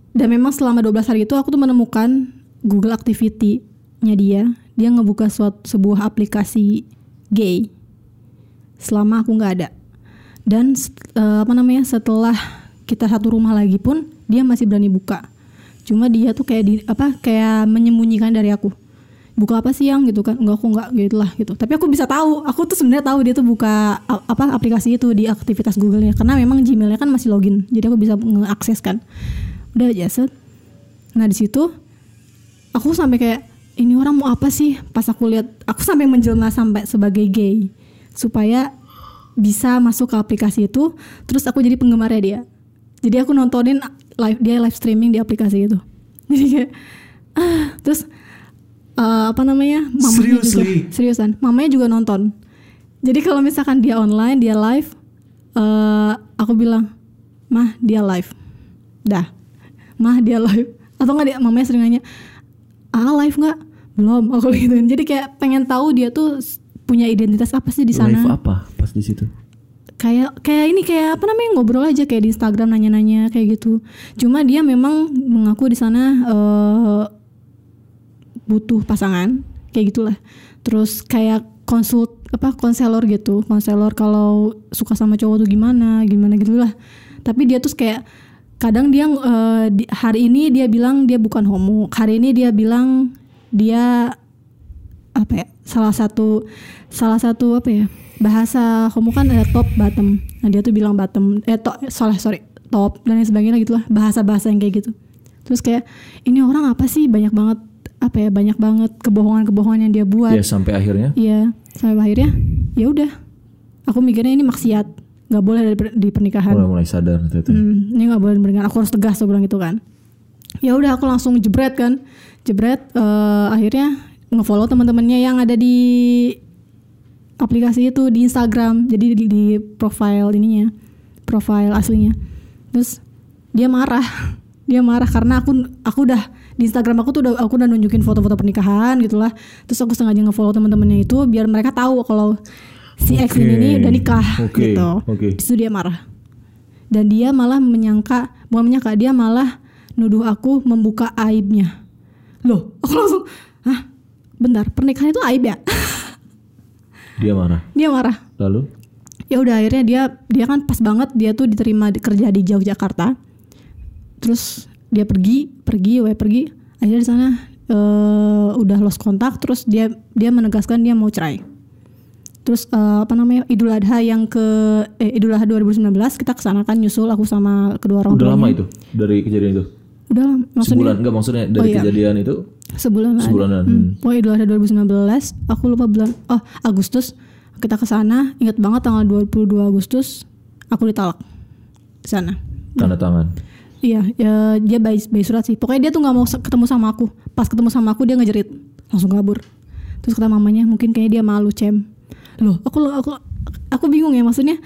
dan memang selama 12 hari itu aku tuh menemukan Google Activity-nya dia dia ngebuka suatu sebuah aplikasi gay selama aku nggak ada. Dan eh, apa namanya setelah kita satu rumah lagi pun dia masih berani buka. Cuma dia tuh kayak di apa kayak menyembunyikan dari aku. Buka apa sih yang? Gitu kan. Enggak aku enggak gitu lah gitu. Tapi aku bisa tahu. Aku tuh sebenarnya tahu dia tuh buka apa aplikasi itu di aktivitas Google-nya. Karena memang Gmail-nya kan masih login. Jadi aku bisa mengakses kan. Udah aja set. Nah di situ aku sampai kayak ini orang mau apa sih? Pas aku lihat aku sampai menjelma sampai sebagai gay supaya bisa masuk ke aplikasi itu. Terus aku jadi penggemarnya dia. Jadi aku nontonin live dia live streaming di aplikasi itu. Jadi kayak ah, terus eh, apa namanya mamanya juga Seriously? seriusan. Mamanya juga nonton. Jadi kalau misalkan dia online dia live eh aku bilang mah dia live. Dah. Mah dia live. Atau nggak dia mamanya sering nanya ah live nggak? Belum aku gituin. Jadi kayak pengen tahu dia tuh punya identitas apa sih di sana? Live apa pas di situ? kayak kayak ini kayak apa namanya ngobrol aja kayak di Instagram nanya-nanya kayak gitu. Cuma dia memang mengaku di sana eh, butuh pasangan kayak gitulah. Terus kayak konsult apa konselor gitu. Konselor kalau suka sama cowok tuh gimana gimana gitulah. Tapi dia tuh kayak kadang dia di- hari ini dia bilang dia bukan homo. Hari ini dia bilang dia apa ya salah satu salah satu apa ya bahasa homo kan ada top bottom nah dia tuh bilang bottom eh to, salah sorry top dan lain sebagainya gitu lah bahasa bahasa yang kayak gitu terus kayak ini orang apa sih banyak banget apa ya banyak banget kebohongan kebohongan yang dia buat Ya sampai akhirnya Iya, sampai akhirnya ya udah. Aku mikirnya ini maksiat, nggak boleh di, per- di pernikahan. mulai mulai sadar teteh. Hmm, ini nggak boleh pernikahan. Aku harus tegas, aku bilang gitu kan. Ya udah, aku langsung jebret kan, jebret. eh, akhirnya ngefollow teman-temannya yang ada di aplikasi itu di Instagram. Jadi di, di profile ininya, profile aslinya. Terus dia marah, dia marah karena aku aku udah di Instagram aku tuh udah aku udah nunjukin foto-foto pernikahan gitulah. Terus aku sengaja ngefollow teman-temannya itu biar mereka tahu kalau si X ini nih udah nikah Oke, gitu. Di situ dia marah. Dan dia malah menyangka, bukan menyangka, dia malah nuduh aku membuka aibnya. Loh, aku langsung? Bentar, pernikahan itu aib ya? Dia marah. dia marah. Lalu Ya udah akhirnya dia dia kan pas banget dia tuh diterima di- kerja di Yogyakarta. Terus dia pergi, pergi, we pergi. Akhirnya di sana eh, udah lost kontak. Terus dia dia menegaskan dia mau cerai. Terus eh, apa namanya Idul Adha yang ke eh, Idul Adha 2019 kita ke sana kan nyusul aku sama kedua orang udah tuanya. lama itu dari kejadian itu. Udah lama. maksudnya Sebulan enggak maksudnya dari Oh, iya. kejadian itu sebulan lah ada. sebulanan. Hmm. Pokoknya Idul Adha 2019, aku lupa bulan oh Agustus kita ke sana, ingat banget tanggal 22 Agustus aku ditalak di sana. Tanda tangan. Iya, ya, dia bayi, bayi surat sih. Pokoknya dia tuh nggak mau ketemu sama aku. Pas ketemu sama aku dia ngejerit, langsung kabur. Terus kata mamanya, mungkin kayaknya dia malu cem. Loh, aku aku aku bingung ya maksudnya.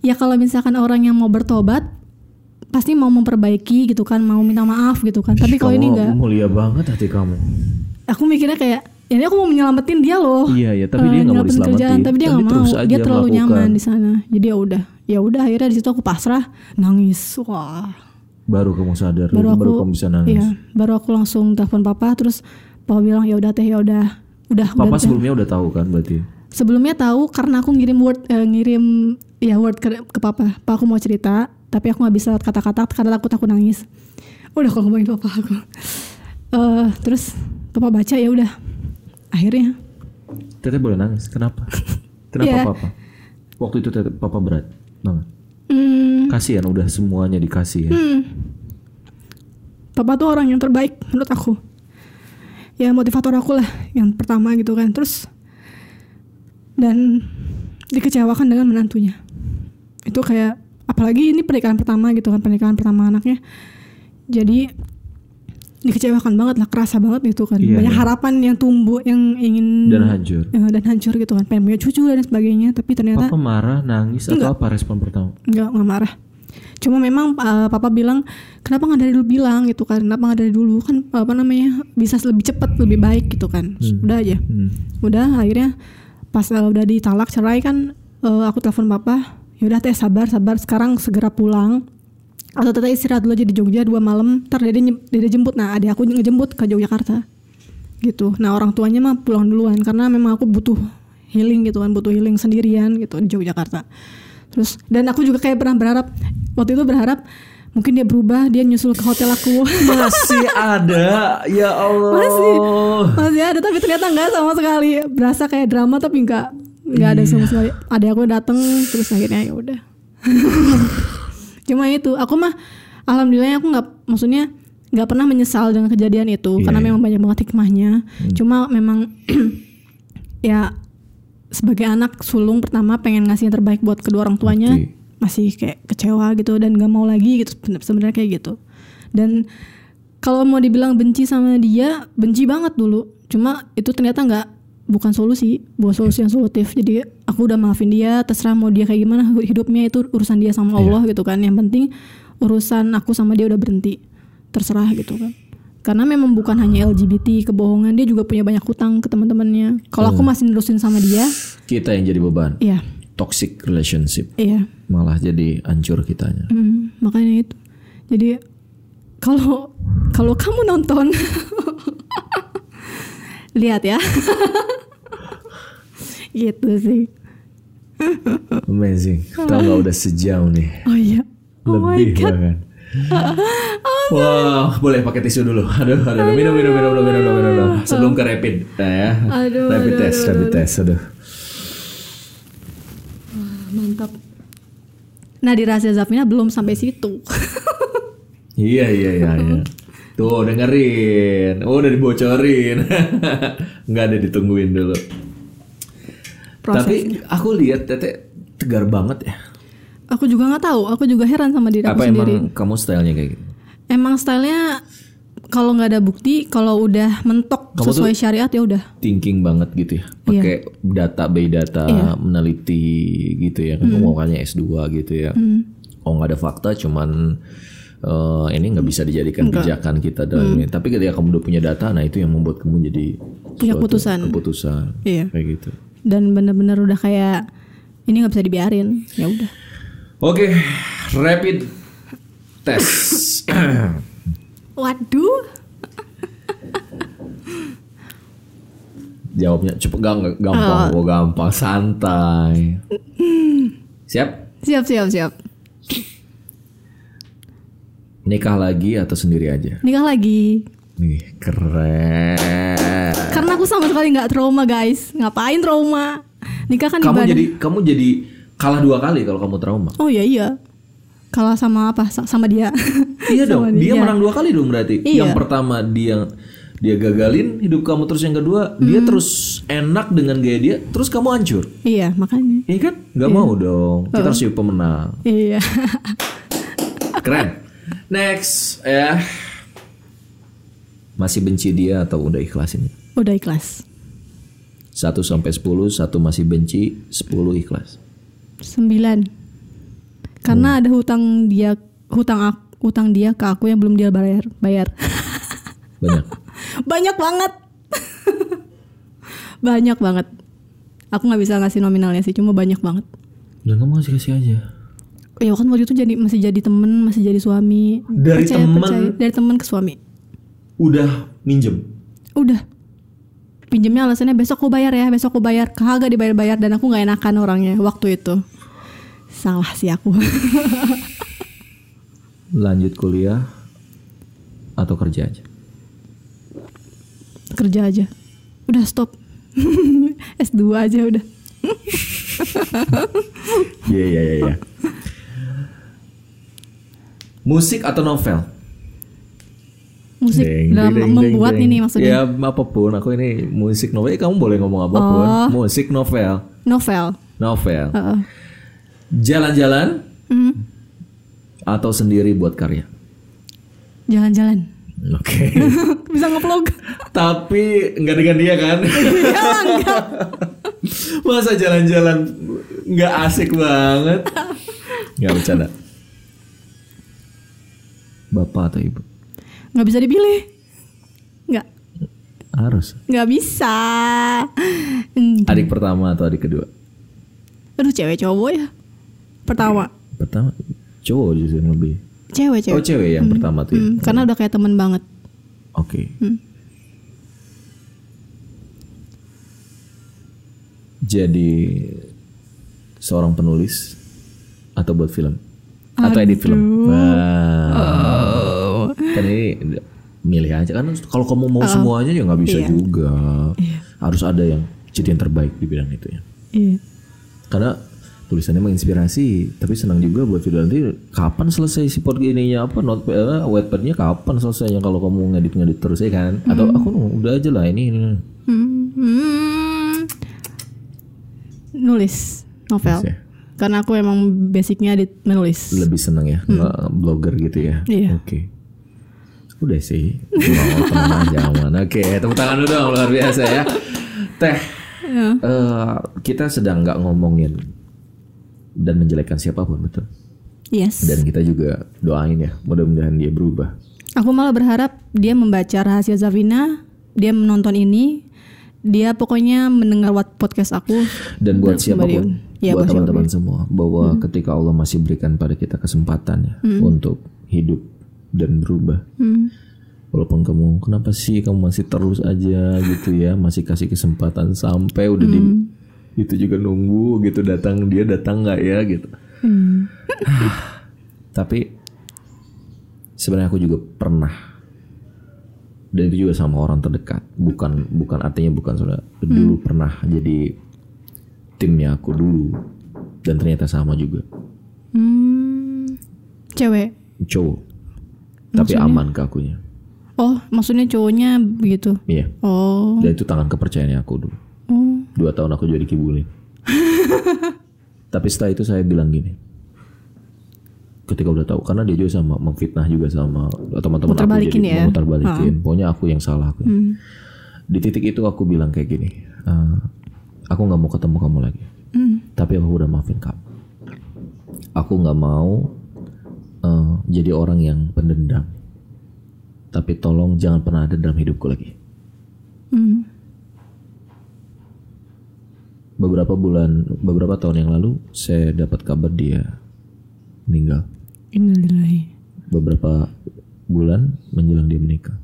Ya kalau misalkan orang yang mau bertobat pasti mau memperbaiki gitu kan, mau minta maaf gitu kan. Tapi kalau ini enggak, Mulia banget hati kamu. aku mikirnya kayak ini aku mau menyelamatin dia loh. Iya, iya, tapi Eh, dia nggak mau diselamatin. kerjaan, tapi dia nggak mau. Dia terlalu melakukan. nyaman di sana. Jadi ya udah, ya udah akhirnya di situ aku pasrah, nangis. Wah, Baru kamu sadar, baru baru, aku kamu bisa nangis. iya baru aku langsung telepon papa terus papa bilang ya udah teh ya udah udah Papa udah teh." sebelumnya udah tahu kan berarti. sebelumnya tahu karena aku ngirim word eh, ngirim ya word ke, ke papa pak aku mau cerita tapi aku nggak bisa lewat kata-kata karena takut aku nangis udah kalau ngomongin papa aku Eh, terus papa baca ya udah akhirnya Teteh boleh nangis. Kenapa? Kenapa Iya. papa? Waktu itu teteh papa berat banget. hmm, Kasihan udah semuanya dikasih ya. papa tuh orang yang terbaik menurut aku ya motivator aku lah yang pertama gitu kan terus dan dikecewakan dengan menantunya itu kayak apalagi ini pernikahan pertama gitu kan pernikahan pertama anaknya. Jadi dikecewakan banget lah kerasa banget gitu kan. Iya, banyak iya. harapan yang tumbuh yang ingin Dan hancur. ya, dan hancur gitu kan. Pengen punya cucu dan sebagainya tapi ternyata Papa marah, nangis atau apa respon pertama? nggak nggak marah. Cuma memang uh, papa bilang kenapa nggak dari dulu bilang? gitu kan. Kenapa nggak dari dulu? Kan apa namanya bisa lebih cepat lebih baik gitu kan. Udah aja. Hmm. udah akhirnya pas uh, udah ditalak cerai kan uh, aku telepon papa yaudah teh sabar sabar. Sekarang segera pulang. Atau teteh istirahat dulu aja di Jogja dua malam. Ntar dede, dede jemput. Nah adik aku ngejemput ke Yogyakarta. Gitu. Nah orang tuanya mah pulang duluan karena memang aku butuh healing gitu kan butuh healing sendirian gitu di Yogyakarta. Terus dan aku juga kayak pernah berharap waktu itu berharap mungkin dia berubah dia nyusul ke hotel aku. Masih ada, ya Allah. Masih. masih ada tapi ternyata nggak sama sekali. Berasa kayak drama tapi nggak nggak ada sama sekali. Ada aku dateng terus akhirnya ya udah. Cuma itu aku mah alhamdulillah aku nggak maksudnya nggak pernah menyesal dengan kejadian itu Iya, karena iya. memang banyak banget hikmahnya. Cuma memang ya sebagai anak sulung pertama pengen ngasih yang terbaik buat kedua orang tuanya Ngerti. masih kayak kecewa gitu dan nggak mau lagi gitu sebenar- sebenarnya kayak gitu. Dan kalau mau dibilang benci sama dia benci banget dulu. Cuma itu ternyata nggak bukan solusi bukan solusi yang solutif. Jadi aku udah maafin dia terserah mau dia kayak gimana hidupnya itu urusan dia sama Allah gitu kan. Yang penting urusan aku sama dia udah berhenti. Terserah gitu kan. Karena memang bukan hanya LGBT kebohongan dia juga punya banyak hutang ke teman-temannya. Kalau aku masih nerusin sama dia Kita yang jadi beban. iya. Toxic relationship. Iya. Malah jadi hancur kitanya. Hmm, makanya itu. Jadi kalau kalau kamu nonton lihat ya. gitu sih. Amazing. Tahu nggak udah sejauh nih. Oh iya. Oh my Lebih god. bahkan. Wah, boleh pakai tisu dulu. Aduh, aduh, aduh. minum, minum, minum, minum, minum, minum, minum, minum. Sebelum ke rapid, nah ya. Aduh, rapid aduh, test, aduh, rapid aduh. test, aduh. Mantap. Nah di rahasia Zafina belum sampai situ. Iya, iya, iya, iya. Tuh, dengerin. Oh, udah dibocorin. Nggak ada ditungguin dulu. Proses. Tapi aku lihat Tete tegar banget ya. Aku juga nggak tahu. Aku juga heran sama diri aku Apa sendiri. emang kamu stylenya kayak gitu? Emang stylenya kalau nggak ada bukti, kalau udah mentok Kamu sesuai syariat ya udah. Thinking banget gitu ya. Pakai data by data, Iya. meneliti gitu ya. Kan Hmm. kamu makanya S2 gitu ya. Oh nggak ada fakta, cuman eh, ini nggak bisa dijadikan pijakan kita dalam Hmm. ini. Tapi ketika kamu udah punya data, nah itu yang membuat kamu jadi Punya keputusan. Keputusan. Iya. Kayak gitu. Dan bener-bener udah kayak ini nggak bisa dibiarin. Ya udah. Oke, rapid test. Waduh. Jawabnya cepet Ah. gampang, oh, gampang, santai. Siap? Siap siap siap. Nikah lagi atau sendiri aja? Nikah lagi. Nih, keren. Karena aku sama sekali nggak trauma guys. Ngapain trauma? Nikah kan Kamu ibadah. jadi kamu jadi kalah dua kali kalau kamu trauma. Oh iya iya. Kalah sama apa? Sa- Sama dia. Iya dong, dia dia. menang dua kali dong berarti. Iya. Yang pertama dia dia gagalin hidup kamu terus yang kedua dia Hmm. terus enak dengan gaya dia terus kamu hancur. iya makanya. Iya kan? Gak mau dong. Kita harus jadi pemenang. Iya. Keren. Next ya. Masih benci dia atau udah ikhlasin? Udah ikhlas. 1 sampai 10, satu masih benci, 10 ikhlas. Sembilan. Karena ada hutang dia hutang aku, hutang dia ke aku yang belum dia bayar. Bayar. Banyak. Banyak banget. banyak banget. Aku nggak bisa ngasih nominalnya sih, cuma banyak banget. Lah kamu kasih kasih aja. Ya kan waktu itu jadi masih jadi temen masih jadi suami. Dari temen? dari temen ke suami. Udah minjem. udah. Pinjemnya alasannya besok aku bayar ya besok aku bayar. Kagak dibayar-bayar dan aku nggak enakan orangnya waktu itu. Salah sih aku. Lanjut kuliah atau kerja aja. kerja aja. Udah stop. S2 aja udah. Iya iya iya. Iya. Musik atau novel? musik Deng, dalam deng, membuat deng. ini maksudnya Ya apa pun, aku ini musik novel. Eh, kamu boleh ngomong apa pun. Oh. Musik novel, novel novel. Heeh. Jalan-jalan Hmm, atau sendiri buat karya. jalan-jalan Oke. bisa ngevlog Tapi nggak dengan dia kan? ya enggak Masa jalan-jalan nggak asik banget? Nggak bercanda. Bapak atau ibu? nggak bisa dipilih nggak Harus. nggak bisa Hmm. Adik pertama atau adik kedua? aduh cewek cowok ya pertama Pertama cowok justru yang lebih. cewek cewek Oh cewek yang pertama tuh. ya? Hmm, karena udah kayak temen banget Oke. Hmm. Jadi seorang penulis atau buat film atau edit film. Wah. Kan ini milih aja kan kalau kamu mau semuanya ya nggak bisa Iya. juga. Harus ada yang jadi yang terbaik di bidang itu ya. iya Karena tulisannya menginspirasi, tapi senang juga buat video nanti kapan selesai si pod ininya apa not wetpadnya kapan selesainya kalau kamu ngedit ngedit terus ya kan? Atau aku udah aja lah ini, ini. Hmm, hmm. nulis novel Nulis ya? Karena aku emang basicnya di menulis lebih seneng ya nggak blogger gitu ya? Iya. oke. Udah sih mau tenang aja aman oke tepuk tangan dulu dong luar biasa ya. Teh eh, kita sedang nggak ngomongin dan menjelekkan siapa pun betul? Yes. Dan kita juga doain ya mudah-mudahan dia berubah. Aku malah berharap dia membaca rahasia Zavina dia menonton ini dia pokoknya mendengar podcast aku. Dan buat siapa pun Iya, buat teman-teman semua bahwa ketika Allah masih berikan pada kita kesempatan ya untuk hidup dan berubah. Hmm. walaupun kamu kenapa sih kamu masih terus aja gitu ya? Masih kasih kesempatan sampai udah di itu juga nunggu gitu datang dia datang nggak ya? Gitu. Hmm. tapi sebenarnya aku juga pernah dan itu juga sama orang terdekat. Bukan bukan artinya bukan saudara. Dulu pernah jadi timnya aku dulu. Dan ternyata sama juga. Hmm. cewek? Cowok. Tapi aman ke akunya. Oh maksudnya cowoknya begitu? Iya. Oh. Dan itu tangan kepercayaannya aku dulu. Oh. Dua tahun aku jadi kibulin. Tapi setelah itu saya bilang gini. Ketika udah tahu karena dia juga sama memfitnah juga sama teman-teman aku jadi ya? memutar balikin pokoknya aku yang salah aku Hmm. di titik itu aku bilang kayak gini "Eh, aku nggak mau ketemu kamu lagi Hmm. tapi aku udah maafin kamu aku nggak mau eh, jadi orang yang pendendam tapi tolong jangan pernah ada dalam hidupku lagi Hmm. beberapa bulan beberapa tahun yang lalu saya dapat kabar dia meninggal Innalillahi. beberapa bulan menjelang dia menikah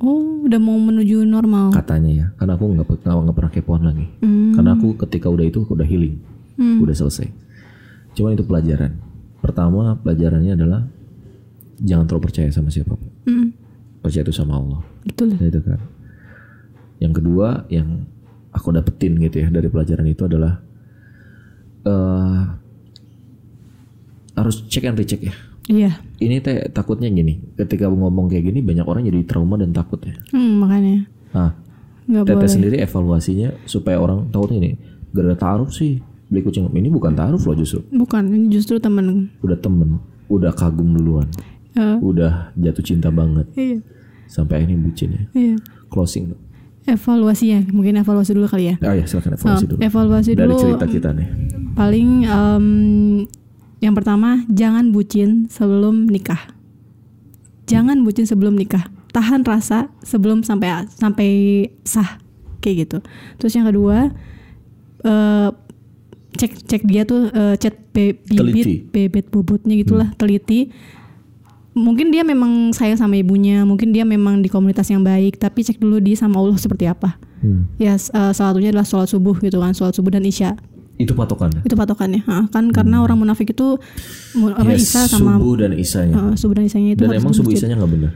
Oh, udah mau menuju normal. katanya ya karena aku nggak pe- nggak pernah kepoan lagi Hmm. karena aku ketika udah itu udah healing Hmm. udah selesai cuman itu pelajaran pertama pelajarannya adalah jangan terlalu percaya sama siapa pun Hmm. percaya itu sama Allah Betul. itu kan yang kedua yang aku dapetin gitu ya dari pelajaran itu adalah eh harus cek and recheck ya Iya. ini teh takutnya gini ketika ngomong kayak gini banyak orang jadi trauma dan takut ya Hmm, makanya nah nggak teteh boleh. sendiri evaluasinya supaya orang tahu ini gara taruh sih beli kucing ini bukan taruh loh justru Bukan, ini justru temen. udah temen udah kagum duluan Eh, udah jatuh cinta banget iya. sampai akhirnya bucin ya Iya. closing Evaluasinya, mungkin evaluasi dulu kali ya. oh ya silakan evaluasi Oh, dulu evaluasi dari dulu. cerita kita nih Paling em, yang pertama jangan bucin sebelum nikah. Jangan bucin sebelum nikah. Tahan rasa sebelum sampai sampai sah kayak gitu. Terus yang kedua eh, cek cek dia tuh eh, chat be- Teliti. bibit bebet bobotnya gitulah teliti mungkin dia memang sayang sama ibunya mungkin dia memang di komunitas yang baik tapi cek dulu dia sama Allah seperti apa Hmm. ya eh, salah satunya adalah sholat subuh gitu kan sholat subuh dan isya Itu patokannya. itu patokannya Ha, kan karena orang munafik itu apa Ya, isya sama subuh dan isanya. eh, subuh dan isyanya itu dan emang subuh isanya nggak benar.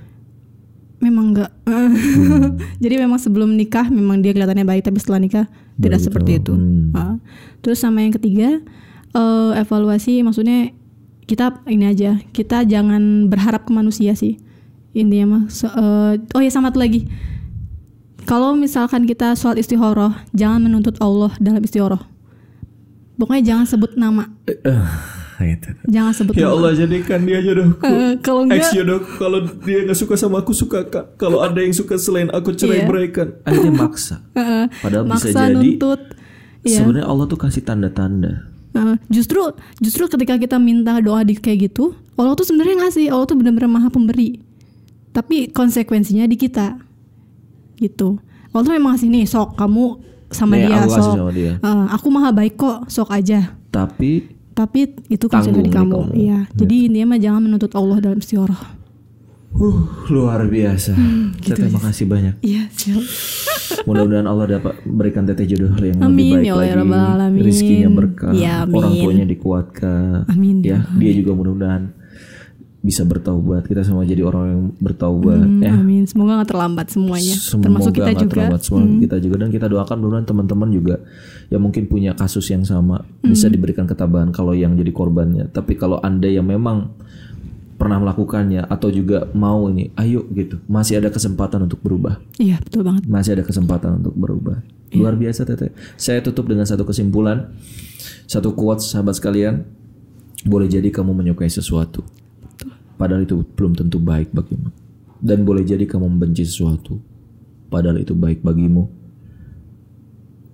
memang enggak Hmm. jadi memang sebelum nikah memang dia kelihatannya baik tapi setelah nikah tidak Baru seperti itu Hmm. Terus sama yang ketiga eh, evaluasi maksudnya kita ini aja kita jangan berharap ke manusia sih intinya mah so- eh, oh ya sama satu lagi kalau misalkan kita sholat istihoroh jangan menuntut Allah dalam istihoroh pokoknya jangan sebut nama Eh, itu. jangan sebut Ya nama Allah jadikan dia jodohku. Eh, kalau enggak Ex jodohku kalau dia nggak suka sama aku suka kak. Kalau ada yang suka selain aku cerai Iya. beraikan. Akhirnya maksa. eh, Padahal bisa maksa jadi nuntut Iya. sebenarnya Allah tuh kasih tanda-tanda. Nah, justru justru ketika kita minta doa di kayak gitu, Allah tuh sebenarnya ngasih, Allah tuh benar-benar maha pemberi. Tapi konsekuensinya di kita. Gitu. Allah tuh memang ngasih nih, sok kamu sama Nih, dia, aku kasih sok. sama dia. Aku maha baik kok, sok aja. Tapi Tapi itu Tanggung konsekuensi di kamu. Iya. Jadi intinya mah jangan menuntut Allah dalam istiqoroh. uh, luar biasa. gitu Teteh makasih banyak. Iya, siap. Mudah-mudahan Allah dapat berikan teteh jodoh yang Amin, lebih baik ya ya lagi. Alamin. Rizkinya berkah. Ya, amin. Orang tuanya dikuatkan. Amin, Ya, ya dia juga mudah-mudahan bisa bertaubat. Kita semua jadi orang yang bertaubat. Hmm, ya. Amin. Semoga nggak terlambat semuanya. Semoga Termasuk kita juga. Hmm. terlambat semua kita juga dan kita doakan mudah-mudahan teman-teman juga yang mungkin punya kasus yang sama Hmm. bisa diberikan ketabahan kalau yang jadi korbannya. Tapi kalau anda yang memang pernah melakukannya atau juga mau ini, ayo gitu. Masih ada kesempatan untuk berubah. Iya, betul banget. Masih ada kesempatan untuk berubah. Iya. Luar biasa Teteh. Saya tutup dengan satu kesimpulan. Satu quotes sahabat sekalian. Boleh jadi kamu menyukai sesuatu. Padahal itu belum tentu baik bagimu. Dan boleh jadi kamu membenci sesuatu. Padahal itu baik bagimu.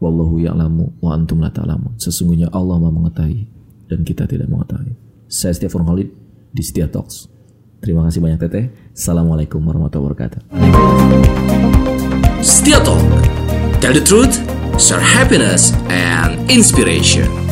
Wallahu ya'lamu wa antum la ta'lamun. Sesungguhnya Allah Maha mengetahui dan kita tidak mengetahui. Saya Stefan Khalid di Setia Talks. Terima kasih banyak Teteh. Assalamualaikum warahmatullahi wabarakatuh. Setia Talk. Tell the truth, share happiness and inspiration.